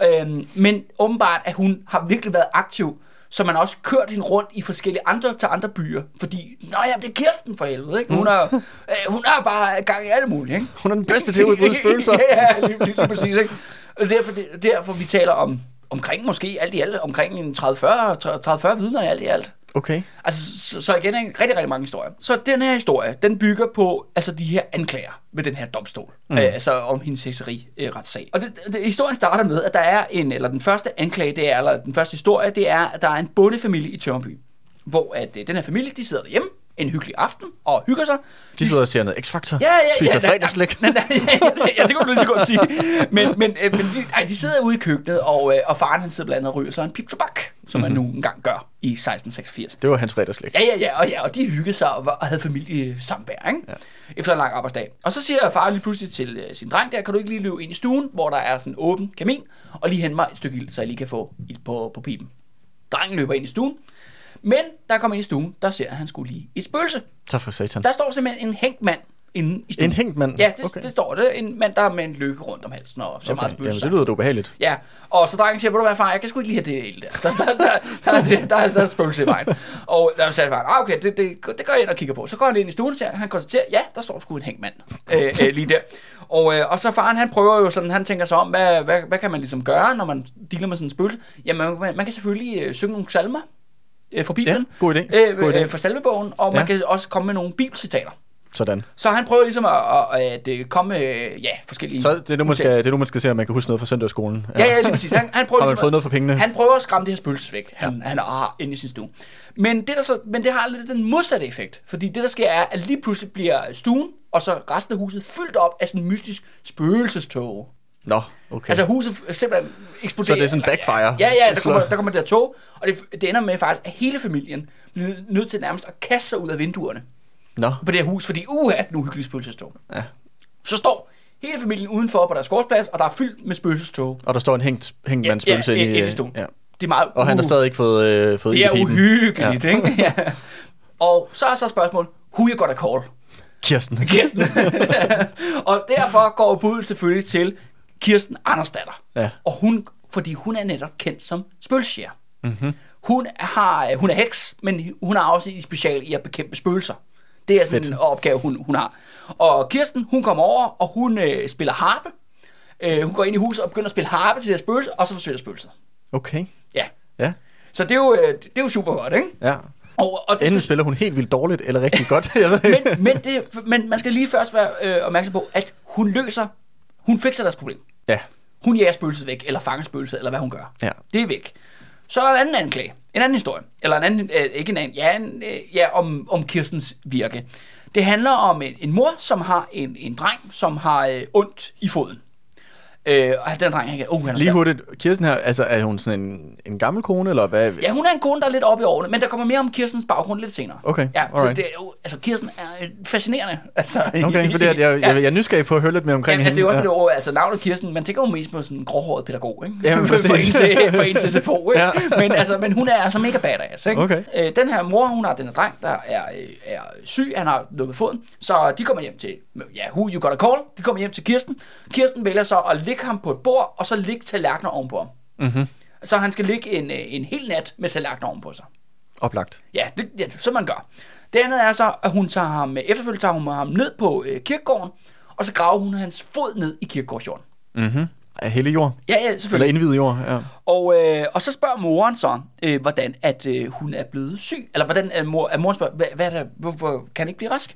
Øhm, men åbenbart, at hun har virkelig været aktiv, så man har også kørt hende rundt i forskellige andre til andre byer, fordi, nå ja, det er Kirsten for helvede, ikke? Hun Mm. er, øh, hun er bare gang i alt muligt, ikke? Hun er den bedste til at udbryde følelser. ja, lige, lige, lige præcis, ikke? Og derfor, det, derfor vi taler om omkring måske alt i alt, omkring en 30-40 vidner i alt i alt. Okay. Altså, så, så igen, en rigtig, rigtig mange historier. Så den her historie, den bygger på altså de her anklager ved den her domstol. Mm. Øh, altså om hendes sekseri-retssag. Og det, det, historien starter med, at der er en, eller den første anklage, det er, eller den første historie, det er, at der er en bondefamilie i Tørreby. Hvor at øh, den her familie, de sidder derhjemme, en hyggelig aften og hygger sig. De sidder og ser noget X-Factor, Ja, ja, spiser ja, fredagslæg. Ja, ja, ja, det kunne du lige så godt sige. Men, men, øh, men de, ej, de sidder ude i køkkenet, og, øh, og faren han sidder blandt andet og ryger sig en pip tobak, som Mhm. man nu engang gør i 1686. Det var hans fredagslæg. Ja, ja, ja, og, ja, og de hyggede sig og, var- og havde familiesamvær, ikke? Ja. Efter en lang arbejdsdag. Og så siger far lige pludselig til øh, sin dreng der, kan du ikke lige løbe ind i stuen, hvor der er sådan en åben kamin, og lige hente mig et stykke ild, så jeg lige kan få ild på, på pipen. Drengen løber ind i stuen, men jeg kommer ind i stuen, der ser han skulle lige et spøgelse. Tak for satan. Der står simpelthen en hængt mand inde i stuen. En hængt mand? Ja, det, Okay. det står det. En mand, der er med en lykke rundt om halsen og ser okay. meget Okay. Jamen, spøgelse. det lyder da ubehageligt. Ja, og så drengen siger, ved du hvad far, jeg kan sgu ikke lige have det der. Der, der, der, der, der, der, der, er- der er i vejen. Og der sagde faren, ah, okay, det, det, det går jeg ind og kigger på. Så går han ind i stuen, siger, han konstaterer, ja, der står sgu en hængt mand øh, øh, lige der. Og, øh, og så faren, han prøver jo sådan, han tænker sig om, hvad, hvad, hvad kan man ligesom gøre, når man dealer med sådan en spøgelse? Jamen, man, man kan selvfølgelig øh, synge nogle salmer øh, fra Bibelen. Ja, god idé. Øh, God idé. øh, fra salmebogen, og man Ja. kan også komme med nogle bibelcitater. Sådan. Så han prøver ligesom at, at, at, at komme med ja, forskellige... Så det er nu, man skal, det er nu, man skal se, om man kan huske noget fra søndagsskolen. Ja, ja, lige præcis. Han, han prøver Har man ligesom fået at- noget for pengene? Han prøver at skræmme det her spøgelse væk, han, han har inde i sin stue. Men det, der så, men det har lidt den modsatte effekt. Fordi det, der sker, er, at lige pludselig bliver stuen, og så resten af huset fyldt op af sådan en mystisk spøgelsestog. Nå, okay. Altså huset simpelthen eksploderer. Så det er sådan Eller- backfire? Ja, ja, der kommer, der kommer det der tog, og det, det ender med faktisk, at hele familien bliver nødt til nærmest at kaste sig ud af vinduerne Nå, på det her hus, fordi uh, er den uhyggelige spøgelsestog. ja. Så står hele familien udenfor på deres gårdsplads, og der er fyldt med spøgelsestog. Og der står en hængt, hængt ja, inde, inde i, i stuen. Ja. Det er meget Og han har stadig ikke fået, øh, fået Det er uhyggeligt, ja. ikke? Ja. Og så er så spørgsmålet, who you gonna call? Kirsten. Kirsten. og derfor går budet selvfølgelig til Kirsten Andersdatter. Ja. Og hun, fordi hun er netop kendt som spøgelsesjæger. Mhm. Mm-hmm. Hun, har, hun er heks, men hun har også i special i at bekæmpe spøgelser. Det er sådan Fedt. en opgave, hun, hun har. Og Kirsten, hun kommer over, og hun øh, spiller harpe. Øh, hun går ind i huset og begynder at spille harpe til det her spøgelse, og så forsvinder spøgelset. Okay. Ja. Ja. Så det er jo, øh, det er jo super godt, ikke? Ja. Og, og det Enten spiller hun helt vildt dårligt, eller rigtig godt. Jeg ved ikke. men, men, det, men man skal lige først være øh, opmærksom på, at hun løser, hun fikser deres problem. Ja. Hun jager spøgelset væk, eller fanger spøgelset, eller hvad hun gør. Ja. Det er væk. Så er der en anden anklage. En anden historie. Eller en anden, øh, ikke en anden, ja, en, øh, ja om, om Kirstens virke. Det handler om en, en mor, som har en, en dreng, som har øh, ondt i foden. Øh, og den dreng, han kan, uh, han er Lige hurtigt. Kirsten her, altså er hun sådan en, en gammel kone, eller hvad? Ja, hun er en kone, der er lidt oppe i årene, men der kommer mere om Kirstens baggrund lidt senere. Okay, Ja, så alright. det er jo, altså Kirsten er øh, fascinerende. Altså, Okay, for det, jeg, jeg, jeg, jeg er nysgerrig på at høre lidt mere omkring Ja, altså, det er også hende. det ord, altså navnet Kirsten, man tænker jo mest på sådan en gråhåret pædagog, ikke? Ja, for, ens, øh, for ens SFO, ikke? Ja. men, altså, men hun er altså mega badass, ikke? Okay. Øh, den her mor, hun har den her dreng, der er, øh, er syg, han har noget med foden, så de kommer hjem til, ja, who you gotta call, de kommer hjem til Kirsten. Kirsten vælger så at lægge ham på et bord, og så lægge tallerkener ovenpå ham. Mm-hmm. Så han skal ligge en, øh, en hel nat med tallerkener ovenpå sig. Oplagt. Ja, det, ja, som man gør. Det andet er så, at hun tager ham, efterfølgende tager hun ham ned på øh, kirkegården, og så graver hun hans fod ned i kirkegårdsjorden. Mm-hmm. Af hele jord? Ja, ja, Eller selvfølgelig. indvidet jord, ja. Og, øh, og så spørger moren så, øh, hvordan at øh, hun er blevet syg. Eller hvordan at, mor, at moren spørger, hvad, hvad er der, hvorfor kan han ikke blive rask?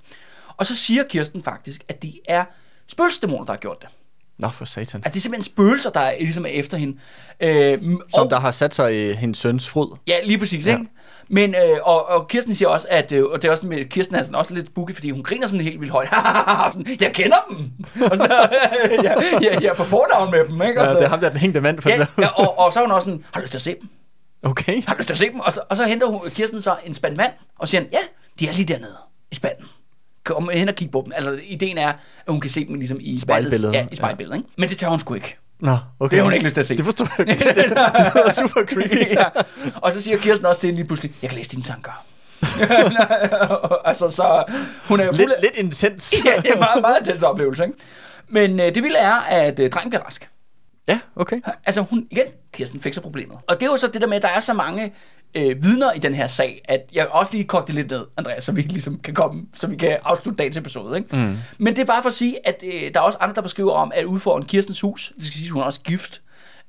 Og så siger Kirsten faktisk, at det er spøgelsesdæmoner, der har gjort det. Nå, for satan. Altså det er simpelthen spøgelser, der er, ligesom er efter hende. Øh, Som og- der har sat sig i hendes søns frod. Ja, lige præcis, ja. ikke? Men, øh, og, og Kirsten siger også, at, øh, og det er også med, Kirsten er sådan også lidt spooky, fordi hun griner sådan helt vildt højt. Sådan, jeg kender dem! Og sådan, ja, ja, jeg er på fornavn med dem, ikke? Og Ja, det er ham der, den hængte mand. For Ja, ja og, og så er hun også sådan, har du lyst til at se dem? Okay. Har du lyst til at se dem? Og så, og så henter hun, Kirsten så en spand vand, og siger, ja, de er lige dernede i spanden. Kom hen og kig på dem. Altså, ideen er, at hun kan se dem ligesom i Spejlbilledet. Ja, i spejlbilledet, ikke? Men det tør hun sgu ikke. Nå, okay. Det har hun ikke lyst til at se. Det forstår jeg ikke. Det, det, det lyder super creepy. ja. Og så siger Kirsten også til hende lige pludselig, jeg kan læse dine tanker. altså, så hun er jo fuld Lidt, lidt intens. ja, det er meget, meget intens oplevelse, ikke? Men øh, det vilde er, at øh, drengen bliver rask. Ja, okay. Altså hun, igen, Kirsten fikser problemet. Og det er jo så det der med, at der er så mange øh, vidner i den her sag, at jeg også lige kogte det lidt ned, Andreas, så vi ligesom kan komme, så vi kan afslutte dagens episode. Ikke? Mm. Men det er bare for at sige, at øh, der er også andre, der beskriver om, at ude foran Kirstens hus, det skal sige, hun er også gift,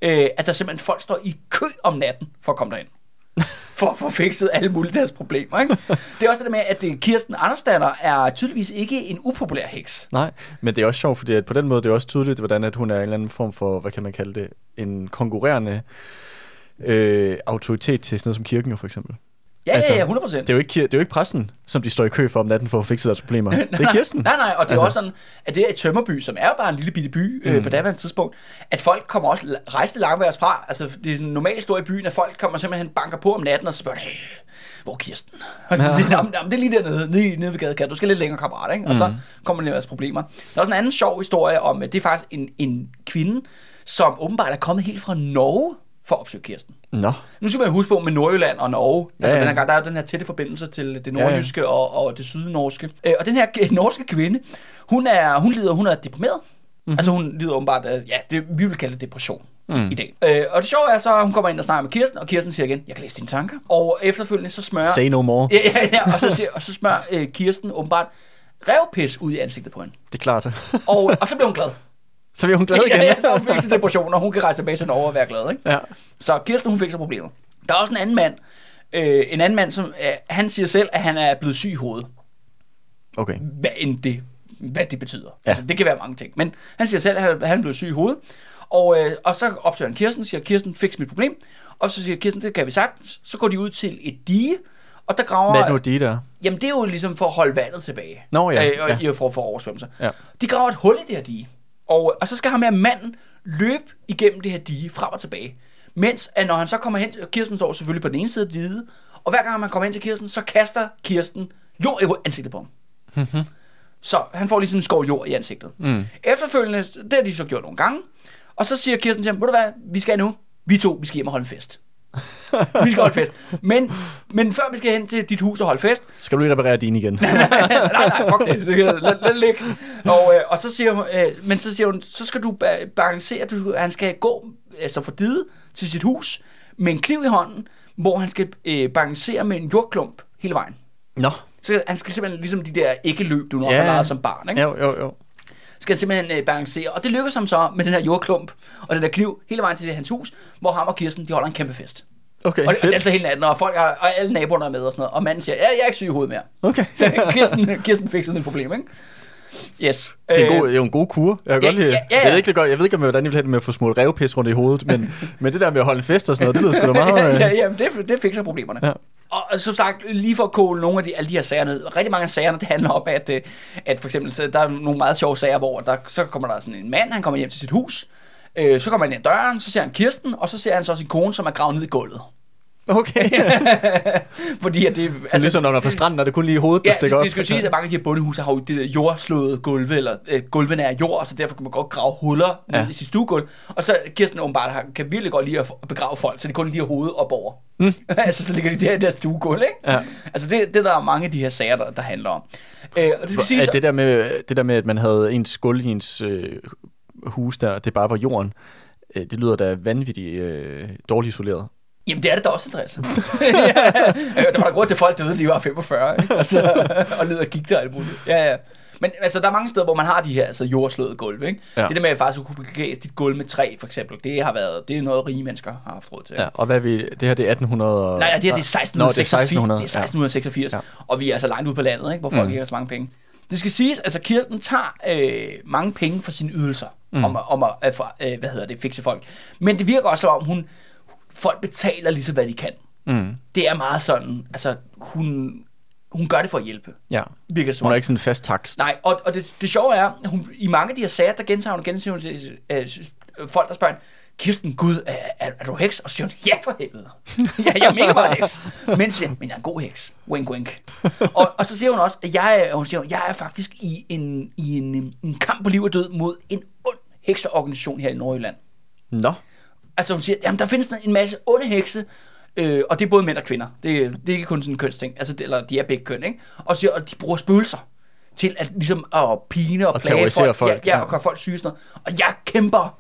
øh, at der simpelthen folk står i kø om natten for at komme derind. for at få fikset alle mulige deres problemer. Ikke? Det er også det der med, at det, Kirsten Andersdatter er tydeligvis ikke en upopulær heks. Nej, men det er også sjovt, fordi at på den måde det er også tydeligt, hvordan at hun er en eller anden form for, hvad kan man kalde det, en konkurrerende øh, autoritet til sådan noget som kirken for eksempel. Ja, Altså, ja, ja, 100 Det er, jo ikke, det er jo ikke præsten, som de står i kø for om natten for at fikse deres problemer. Det er Kirsten. Nej, nej, og det er Altså. også sådan, at det er i Tømmerby, som er bare en lille bitte by øh, på daværende tidspunkt, at folk kommer også rejste langvejs fra. Altså, det er sådan normalt stort i byen, at folk kommer simpelthen banker på om natten og spørger, hey, hvor er Kirsten? Og så siger de, "Nå, men- nå, men det er lige dernede, nede, nede ved gadekanten. Du skal lidt længere, kammerat, ikke? Og så kommer der deres problemer. Der er også en anden sjov historie om, at det er faktisk en, en kvinde, som åbenbart er kommet helt fra Norge for at opsøge Kirsten. Nå, Nu skal man huske på med Nordjylland og Norge. Ja, altså, ja. Den her, gang, der er jo den her tætte forbindelse til det nordjyske ja, ja. Og, og det sydnorske. Øh, og den her norske kvinde, hun er, hun lider, hun er deprimeret. Mm-hmm. Altså hun lider åbenbart af, ja, det, vi vil kalde det depression mm. i dag. Øh, og det sjove er så, at hun kommer ind og snakker med Kirsten, og Kirsten siger igen, jeg kan læse dine tanker. Og efterfølgende så smører... say no more. Ja, ja, ja, og så, siger, og så smører øh, Kirsten åbenbart revpis ud i ansigtet på hende. Det er klart. Og, og så bliver hun glad. Så bliver hun glad igen. ja, ja, så hun fik sin depression, og hun kan rejse tilbage til Norge og være glad, ikke? ja. Så Kirsten, hun fik så problemer. Der er også en anden mand, øh, en anden mand, som øh, han siger selv, at han er blevet syg i hovedet. Okay. Hvad end det, hvad det betyder. Ja. Altså, det kan være mange ting. Men han siger selv, at han, er blevet syg i hovedet. Og, øh, og så opsøger han Kirsten, siger, Kirsten, fix mit problem. Og så siger Kirsten, det kan vi sagtens. Så går de ud til et dige, og der graver... Hvad er nu de der? Jamen, det er jo ligesom for at holde vandet tilbage. Nå, ja, Øh, og ja. for få oversvømmelser. Ja. De graver et hul i det her dige. Og, og så skal ham her manden løbe igennem det her dige frem og tilbage. Mens at når han så kommer hen til, Kirsten står selvfølgelig på den ene side af diget, og hver gang man kommer hen til Kirsten, så kaster Kirsten jord i ansigtet på ham. Så han får ligesom en skål jord i ansigtet. Mm. Efterfølgende, det har de så gjort nogle gange, og så siger Kirsten til ham, ved du hvad, vi skal nu, vi to, vi skal hjem og holde en fest. Vi skal holde fest. Men, men før vi skal hen til dit hus og holde fest, Skal du lige reparere din igen? nej, nej, fuck det. lad, lad ligge. Og, øh, og så siger hun, øh, men så siger hun, så skal du ba- balancere, du, han skal gå altså fra dide til sit hus med en kniv i hånden, hvor han skal øh, balancere med en jordklump hele vejen. Nå. Så han skal simpelthen, ligesom de der ikke-løb, du nok Ja. har leget som barn, ikke? Jo, jo, jo. skal simpelthen øh, balancere. Og det lykkes ham så med den her jordklump og den der kniv hele vejen til hans hus, hvor ham og Kirsten, de holder en kæmpe fest. Okay, Og det, og det er fedt. så hele natten, og, folk er, og alle naboerne er med og sådan noget. Og manden siger, ja, jeg er ikke syg i hovedet mere. Okay. Så Kirsten, Kirsten fik sådan et problem, ikke? Yes. Det er, en Øh, god, det er jo en god kur. Jeg, kan ja, godt lide. ja, ja, Jeg, ved ja. ikke, det godt, jeg ved ikke, om hvordan jeg vil have det med at få smurt revpis rundt i hovedet, men, men det der med at holde en fest og sådan noget, det lyder sgu da meget... ja, øh, ja, det, det fikser problemerne. Ja. Og, som sagt, lige for at kåle nogle af de, alle de her sager ned, rigtig mange af sagerne, det handler om, at, øh, at for eksempel, der er nogle meget sjove sager, hvor der, så kommer der sådan en mand, han kommer hjem til sit hus, øh, så kommer han ind ad døren, så ser han Kirsten, og så ser han så sin kone, som er gravet ned i gulvet. Okay. Fordi at det, Altså, ligesom når man er på stranden, og det er kun lige hovedet, der Ja, stikker det, op. det skal jo siges, at mange af de her bondehuse har jo det der jordslåede gulve, eller øh, gulvene er jord, så derfor kan man godt grave huller ned Ja. i sit stuegulv. Og så Kirsten åbenbart har, kan virkelig godt lide at begrave folk, så det kun lige har hovedet op over. Mm. altså, så ligger de der i deres stuegulv, ikke? Ja. Altså, det, det der er mange af de her sager, der, der handler om. Øh, og det skal siges, At det, der med, det der med, at man havde ens gulv i ens øh, hus der, det bare var jorden, øh, det lyder da vanvittigt øh, dårligt isoleret. Jamen, det er det da også, Andreas. ja, der var der grund til, at folk døde, de var 45, ikke? Altså, og led og gik der alt muligt. Ja, ja. Men altså, der er mange steder, hvor man har de her altså, jordslåede gulve, ikke? Ja. Ja. Det der med at faktisk kunne begære dit gulv med træ, for eksempel, det har været, det er noget, rige mennesker har haft råd til. Ja, og hvad vi, det her det er 1800... Og, Nej, nej, det her det er 1686. Nå, det er 1600. Det er 1686, Ja. ja. og vi er altså langt ude på landet, ikke? hvor folk mm. ikke har så mange penge. Det skal siges, altså Kirsten tager øh, mange penge for sine ydelser, mm. om, at- om at, for, øh, hvad hedder det, fikse folk. Men det virker også som om, hun, folk betaler lige så, hvad de kan. Mm, Det er meget sådan, altså hun, hun gør det for at hjælpe, ja. virker det Hun er ikke sådan en fast takst. Nej, og, og det, det sjove er, at hun, i mange af de her sager, der gentager hun og gentager hun øh, øh, folk, der spørger hende, Kirsten, Gud, er, er, er du heks? Og så siger hun, ja for helvede. ja, jeg er mega meget heks. Men siger, men jeg er en god heks. Wink, wink. og, og så siger hun også, at jeg, er- hun siger, jeg er faktisk i en, i en, en kamp på liv og død mod en ond hekseorganisation her i Nordjylland. Nå. Altså hun siger, jamen der findes en masse onde hekse, øh, og det er både mænd og kvinder. Det, det er ikke kun sådan en kønsting, altså, det, eller de er begge køn, ikke? Og, siger, og de bruger spøgelser til at ligesom at pine og, Og plage folk, folk, ja, ja, ja. og gøre folk syge og sådan noget. Og jeg kæmper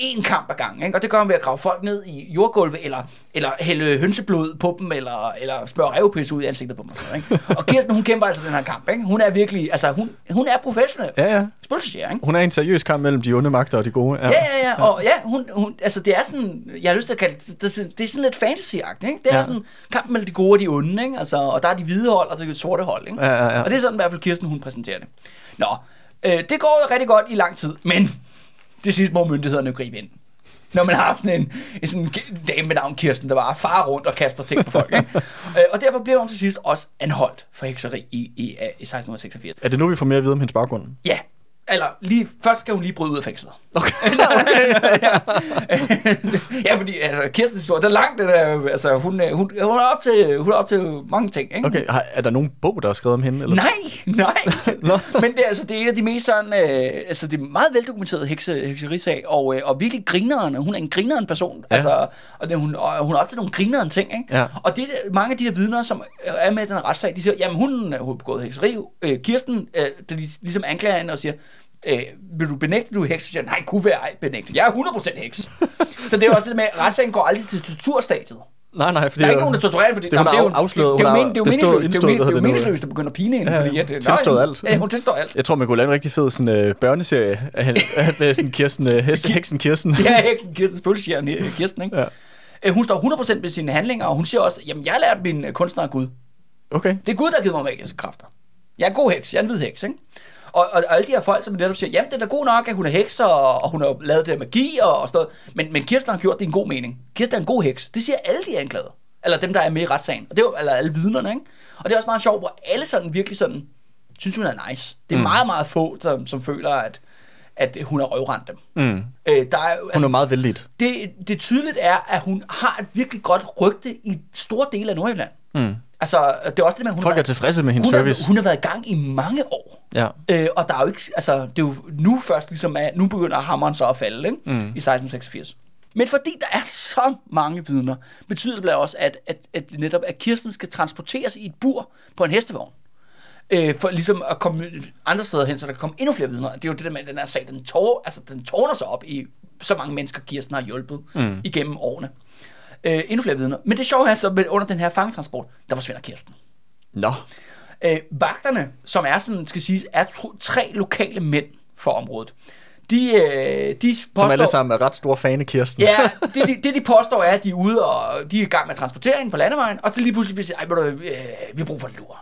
én kamp ad gangen, ikke? og det gør hun ved at grave folk ned i jordgulvet, eller, eller hælde hønseblod på dem, eller, eller smøre revpis ud i ansigtet på dem. Og, sådan noget, ikke? og Kirsten, hun kæmper altså den her kamp. Ikke? Hun er virkelig, altså hun, hun er professionel. Ja, ja. Spøgelsesjæger, ikke? Hun er en seriøs kamp mellem de onde magter og de gode. Ja, ja, ja, og ja, hun, hun, altså det er sådan, jeg har lyst til at kalde det, det, er- det er sådan lidt fantasy ikke? Det er Ja. ja. sådan kampen mellem de gode og de onde, ikke? Altså, og der er de hvide hold og de sorte hold, ikke? Ja, ja, ja. Og det er sådan i hvert fald Kirsten, hun præsenterer det. Nå, øh, det går jo rigtig godt i lang tid, men til sidst må myndighederne gribe ind. Når man har sådan en, en sådan dame med navn Kirsten, der bare farer rundt og kaster ting på folk. Ikke? øh, og derfor bliver hun til sidst også anholdt for hekseri i, i, i 1686. Er det nu, vi får mere at vide om hendes baggrund? Ja, eller lige, først skal hun lige bryde ud af fængslet. Okay. ja. ja, fordi altså, Kirstens historie, den er lang, den er, altså, hun, er- hun, hun, er op til, hun er op til mange ting, ikke? Okay, er der nogen bog, der er skrevet om hende? Eller? Nej, nej. Men det, er, altså, det er en af de mest sådan, øh, altså det er meget veldokumenterede hekse, hekserisag, og, øh, og virkelig grineren, hun er en grineren person, Ja. altså, og, det, hun, og hun er op til nogle grineren ting, ikke? Ja. Og det, er- mange af de her vidner, som er med i den retssag, de siger, jamen hun øh, hun har begået hekseri, øh, Kirsten, øh, der de, ligesom anklager hende og siger, Øh, vil du benægte, du er heks? Så siger, nej, kunne være ej benægte. Jeg er 100% heks. så det er også det med, at retssagen går aldrig til torturstadiet. Nej, nej, fordi Der er ikke nogen, der torturerer, fordi det er hun men har jo- afsløret, det, det, er hun det er jo meningsløst. Det er jo det er det meningsløst at begynde at pine hende, Ja, fordi at, tilstået nå, alt. Ja, hun tilstår alt. Jeg tror, man kunne lave en rigtig fed sådan, øh, børneserie af hende, med sådan Kirsten, øh, heksen Kirsten. Ja, heksen Kirsten Spølsjern, Kirsten, ikke? Ja. Øh, Hun står 100% ved sine handlinger, og hun siger også, jamen jeg har lært min øh, kunstner af Gud. Okay. Det er Gud, der har givet mig magiske kræfter. Jeg er god heks, jeg er en hvid heks, ikke? Og, og, og alle de her folk, som netop siger, jamen det er da god nok, at hun er heks, og, og hun har lavet det her magi og, og sådan noget. Men, men Kirsten har gjort det i en god mening. Kirsten er en god heks. Det siger alle de anklagede. Eller dem, der er med i retssagen. Og det er jo, eller alle vidnerne, ikke? Og det er også meget sjovt, hvor alle sådan virkelig sådan, synes hun er nice. Det er mm. meget, meget få, som, som føler, at, at hun har røvrendt dem. Mm. Øh, der er, jo- Hun er meget vældigt. det, det tydeligt er, at hun har et virkelig godt rygte i store dele af Nordjylland. Mm. Altså, det er også det at hun Folk er tilfredse med hendes hun, service. har, hun har været i gang i mange år. Ja. Øh, og der er jo ikke, altså, det er jo nu først ligesom, at nu begynder hammeren så at falde, ikke? Mm. i 1686. Men fordi der er så mange vidner, betyder det blandt også, at, at, at netop at Kirsten skal transporteres i et bur på en hestevogn. Øh, for ligesom at komme andre steder hen, så der kan komme endnu flere vidner. Det er jo det der med, at den her sag, den, tår, altså, den tårner sig op i så mange mennesker, Kirsten har hjulpet mm. igennem årene. Øh, endnu flere vidner. Men det sjove er så, at under den her fangetransport, der forsvinder Kirsten. Nå. Øh, vagterne, som er sådan, skal siges, er tro, tre lokale mænd for området. De, øh, de Som påstår, alle sammen er ret store fan af Kirsten. Ja, det, det, det, de påstår er, at de er ude og de er i gang med at transportere hende på landevejen, og så lige pludselig bliver de, øh, vi har brug for en lur.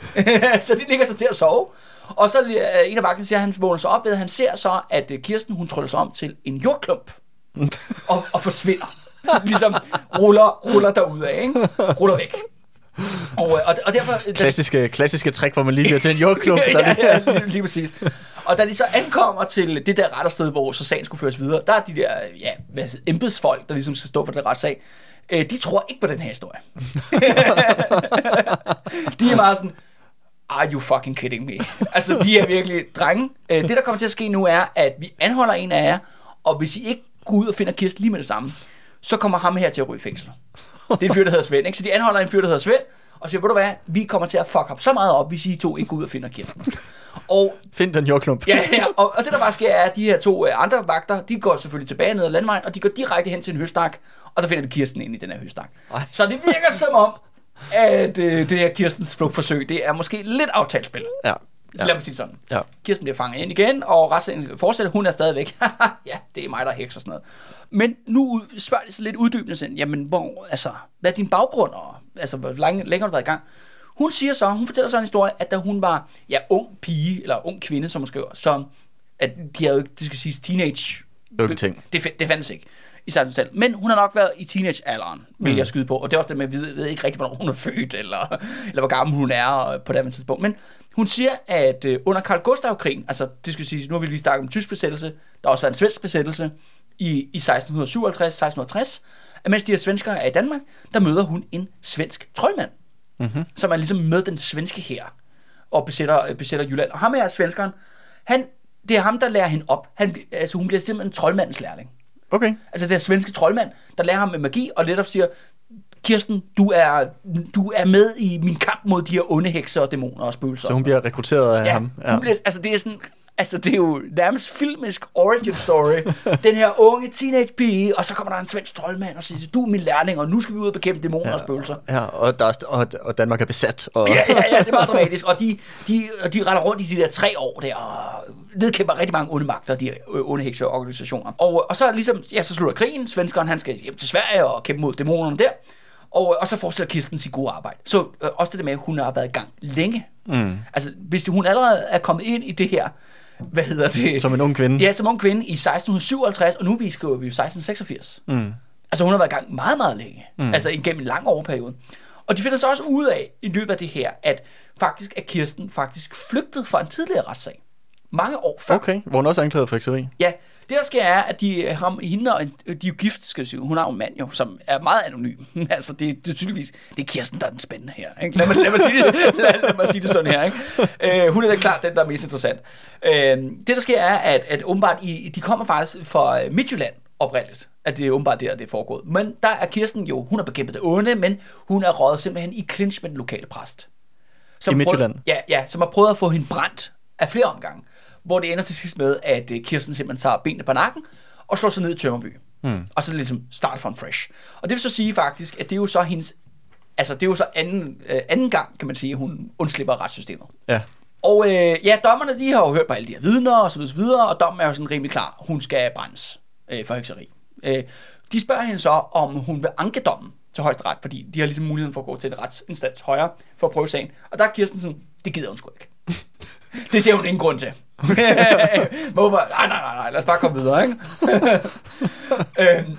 så de ligger sig til at sove. Og så øh, en af vagterne siger, at han vågner sig op ved, at han ser så, at øh, Kirsten, hun tryller sig om til en jordklump og, og forsvinder. ligesom ruller, ruller derudad, ikke? Ruller væk. Og, øh, og, og derfor... Klassiske, klassiske trick, hvor man lige bliver til en jordklump. der ja, ja, lige, lige præcis. Og da de så ankommer til det der rettersted, hvor så sagen skulle føres videre, der er de der ja, hvad, embedsfolk, der ligesom skal stå for den retssag, øh, de tror ikke på den her historie. de er meget sådan, are you fucking kidding me? altså, de er virkelig drenge. Øh, det, der kommer til at ske nu, er, at vi anholder en af jer, og hvis I ikke går ud og finder Kirsten lige med det samme, så kommer ham her til at ryge i fængsel. Det er en fyr, der hedder Svend, ikke? Så de anholder en fyr, der hedder Svend, og siger, ved du hvad, vi kommer til at fuck op så meget op, hvis I to ikke går ud og finder Kirsten. Og Find den jordklump. Ja, ja og, og det der bare sker er, at de her to øh, andre vagter, de går selvfølgelig tilbage ned ad landvejen, og de går direkte hen til en høstak, og der finder de Kirsten ind i den her høstak. Ej. Så det virker som om, at øh, det her Kirstens flugtforsøg, det er måske lidt aftalspil. Ja. Ja. Lad mig sige sådan. Ja. Kirsten bliver fanget ind igen, og retssagen fortsætter. Hun er stadigvæk. ja, det er mig, der er heks og sådan noget. Men nu spørger de så lidt uddybende sådan, jamen, hvor, altså, hvad er din baggrund, og altså, hvor længe, længe har du været i gang? Hun siger så, hun fortæller så en historie, at da hun var, ja, ung pige, eller ung kvinde, som hun skriver, så, at de havde jo ikke, det skal siges, teenage. Det ting. Det, det fandtes ikke i 1600 Men hun har nok været i teenagealderen, vil Mm. jeg skyde på. Og det er også det med, at vi ved, ikke rigtig, hvornår hun er født, eller, eller hvor gammel hun er øh, på det tidspunkt. Men hun siger, at øh, under Karl Gustav-krigen, altså det skal sige, nu har vi lige snakket om tysk besættelse, der har også været en svensk besættelse i, i 1657-1660, at mens de her svenskere er i Danmark, der møder hun en svensk troldmand, Mm-hmm. som er ligesom med den svenske her og besætter, besætter Jylland. Og ham her, svenskeren, han, det er ham, der lærer hende op. Han, altså, hun bliver simpelthen troldmandens lærling. Okay. Altså det er svenske troldmand, der lærer ham med magi, og netop siger, Kirsten, du er, du er med i min kamp mod de her onde hekser og dæmoner og spøgelser. Så hun bliver rekrutteret af ja, ham. ja. Hun bliver, altså det er sådan Altså, det er jo nærmest filmisk origin story. den her unge teenage pige, og så kommer der en svensk troldmand og siger, du er min lærling, og nu skal vi ud og bekæmpe dæmoner ja. og spøgelser. Ja, og, der er, og, og Danmark er besat. Og... Ja, ja, ja, det er meget dramatisk. Og de, de, og de render rundt i de der tre år der, og nedkæmper rigtig mange onde magter, de onde hekseorganisationer. Og, og så ligesom, ja, så slutter krigen. Svenskeren, han skal hjem til Sverige og kæmpe mod dæmonerne der. Og, og så fortsætter Kirsten sit gode arbejde. Så øh, også det der med, at hun har været i gang længe. Mm. Altså, hvis hun allerede er kommet ind i det her, hvad hedder det? Som en ung kvinde. Ja, som ung kvinde i 1657, og nu vi skriver vi jo 1686. Mm. Altså, hun har været i gang meget, meget længe. Mm. Altså, igennem en lang overperiode. Og de finder så også ud af, i løbet af det her, at faktisk er Kirsten faktisk flygtet fra en tidligere retssag. Mange år før. Okay, hvor hun også er anklaget for hekseri. Ja, det der sker er, at de, ham, hende og, de er jo gift, skal jeg sige. Hun har jo en mand jo, som er meget anonym. altså, det, det er tydeligvis, det er Kirsten, der er den spændende her. Ikke? Lad, mig, lad, mig sige det, lad, lad mig sige det sådan her. Ikke? Øh, hun er da klart den, der er mest interessant. Øh, det der sker er, at, at åbenbart, i, de kommer faktisk fra Midtjylland oprindeligt, at det er åbenbart der, det er foregået. Men der er Kirsten jo, hun har bekæmpet det onde, men hun er rådet simpelthen i clinch med den lokale præst. Som I Midtjylland? Prøvede, ja, ja, som har prøvet at få hende brændt af flere omgange hvor det ender til sidst med, at øh, Kirsten simpelthen tager benene på nakken og slår sig ned i Tømmerby. Mm. Og så ligesom start from fresh. Og det vil så sige faktisk, at det er jo så hendes, altså det er jo så anden, øh, anden gang, kan man sige, at hun undslipper retssystemet. Ja. Og øh, ja, dommerne de har jo hørt på alle de her vidner og så videre, så videre og dommen er jo sådan rimelig klar. Hun skal brændes øh, for hekseri. Øh, de spørger hende så, om hun vil anke dommen til højesteret, fordi de har ligesom muligheden for at gå til et retsinstans højere for at prøve sagen. Og der er Kirsten sådan, det gider hun sgu ikke. det ser hun ingen grund til. Hvorfor? Nej, nej, nej, nej, lad os bare komme videre, ikke? øhm,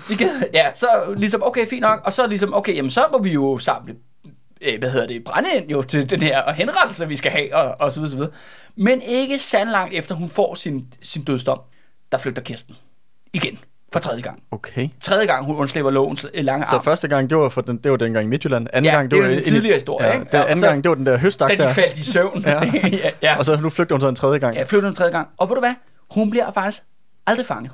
ja, så ligesom, okay, fint nok. Og så ligesom, okay, jamen så må vi jo samle øh, hvad hedder det, brænde ind jo til den her henrettelse, vi skal have, og, og så videre, så videre. Men ikke sand langt efter, hun får sin, sin dødsdom, der flygter Kirsten. Igen for tredje gang. Okay. Tredje gang, hun undslipper lovens lange arm. Så første gang, det var, for den, det var dengang i Midtjylland. Anden ja, gang, det, det var en tidligere historie. Ja, ikke? Det, anden gang, det var den der høstak der. Da de faldt i søvn. ja. ja. ja. Og så nu flygter hun så en tredje gang. Ja, flygter hun en tredje gang. Og ved du hvad? Hun bliver faktisk aldrig fanget.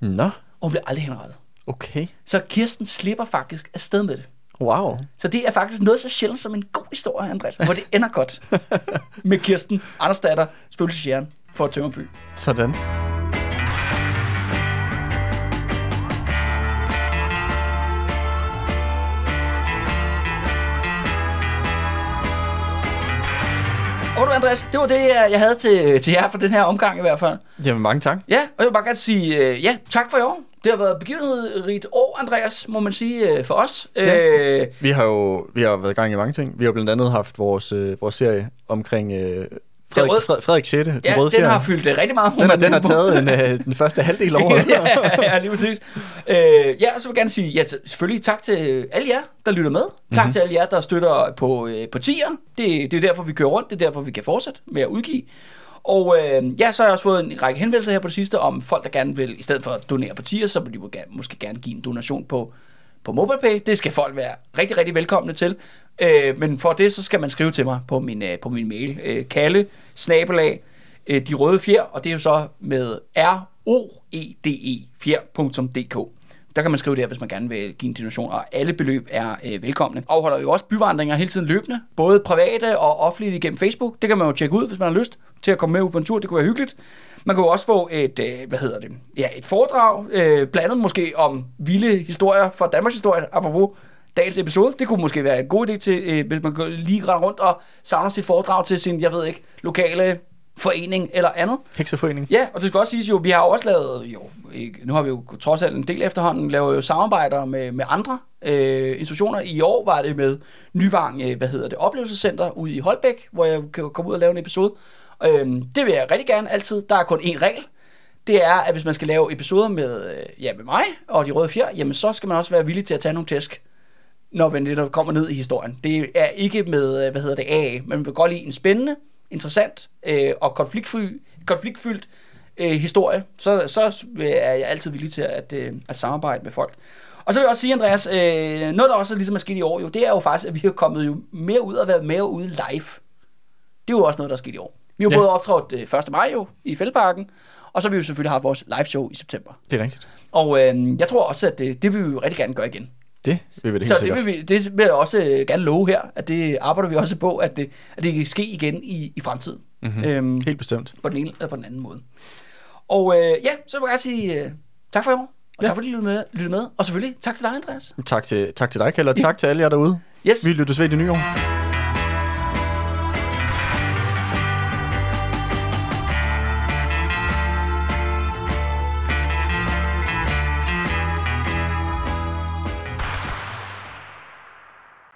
Nå. Og hun bliver aldrig henrettet. Okay. Så Kirsten slipper faktisk afsted med det. Wow. Så det er faktisk noget så sjældent som en god historie, Andreas, hvor det ender godt med Kirsten, Anders datter, spøgelsesjæren for Tømmerby. Sådan. Og du, Andreas, det var det, jeg havde til, til jer for den her omgang i hvert fald. Jamen, mange tak. Ja, og jeg vil bare gerne sige, uh, ja, tak for i år. Det har været begivenhedsrigt år, Andreas, må man sige, uh, for os. Ja. Uh, vi har jo vi har været i gang i mange ting. Vi har blandt andet haft vores, uh, vores serie omkring uh, Frederik, rød... Frederik 6. Den ja, røde den har fyldt uh, rigtig meget. Den, er, den har taget en, uh, den første halvdel over. ja, ja, lige præcis. Uh, ja, og så vil jeg gerne sige, ja, selvfølgelig tak til alle jer, der lytter med. Tak mm-hmm. til alle jer, der støtter på, uh, på tier. Det, det er derfor, vi kører rundt. Det er derfor, vi kan fortsætte med at udgive. Og øh, ja, så har jeg også fået en række henvendelser her på det sidste om folk, der gerne vil, i stedet for at donere på tier, så vil de måske gerne give en donation på på MobilePay. Det skal folk være rigtig, rigtig velkomne til. Øh, men for det, så skal man skrive til mig på min, øh, på min mail. Øh, Kalle, snabelag, øh, de røde fjer, og det er jo så med R-O-E-D-E, fjer.dk. Der kan man skrive der, hvis man gerne vil give en donation, og alle beløb er øh, velkomne. Afholder jo også byvandringer hele tiden løbende, både private og offentlige igennem Facebook. Det kan man jo tjekke ud, hvis man har lyst til at komme med ud på en tur. Det kunne være hyggeligt. Man kan jo også få et, øh, hvad hedder det, ja, et foredrag, øh, blandet måske om vilde historier fra Danmarks historie, apropos dagens episode. Det kunne måske være en god idé til, øh, hvis man lige rende rundt og savner sit foredrag til sin, jeg ved ikke, lokale forening eller andet. Hekseforening. Ja, og det skal også siges jo, vi har også lavet, jo, ikke, nu har vi jo trods alt en del efterhånden, lavet jo samarbejder med, med andre øh, institutioner. I år var det med Nyvang, øh, hvad hedder det, oplevelsescenter ude i Holbæk, hvor jeg kan komme ud og lave en episode. Øh, det vil jeg rigtig gerne altid. Der er kun én regel. Det er, at hvis man skal lave episoder med, øh, ja, med mig og de røde fjer, jamen så skal man også være villig til at tage nogle tæsk når man det kommer ned i historien. Det er ikke med, øh, hvad hedder det, A, men man vil godt lide en spændende, interessant øh, og konfliktfyldt, konfliktfyldt øh, historie, så, så er jeg altid villig til at, øh, at samarbejde med folk. Og så vil jeg også sige, Andreas, øh, noget der også er ligesom er sket i år, jo, det er jo faktisk, at vi har kommet jo mere ud og været mere ude live. Det er jo også noget, der er sket i år. Vi har ja. både optrådt øh, 1. maj jo i Fældeparken, og så har vi jo selvfølgelig haft vores live show i september. Det er rigtigt. Og øh, jeg tror også, at det, det vil vi jo rigtig gerne gøre igen. Det vil vi da helt Så det vil, vi, det vil jeg også øh, gerne love her, at det arbejder vi også på, at det, at det kan ske igen i, i fremtiden. Mm-hmm. Øhm, Helt bestemt. på den ene eller på den anden måde. Og øh, ja, så vil jeg gerne sige øh, tak for i år, og ja. Tak fordi I lyttede med, lyttede med. Og selvfølgelig tak til dig, Andreas. Tak til, tak til dig, Kjeld, og tak til alle jer derude. Yes, Vi lyttes ved i det nye år.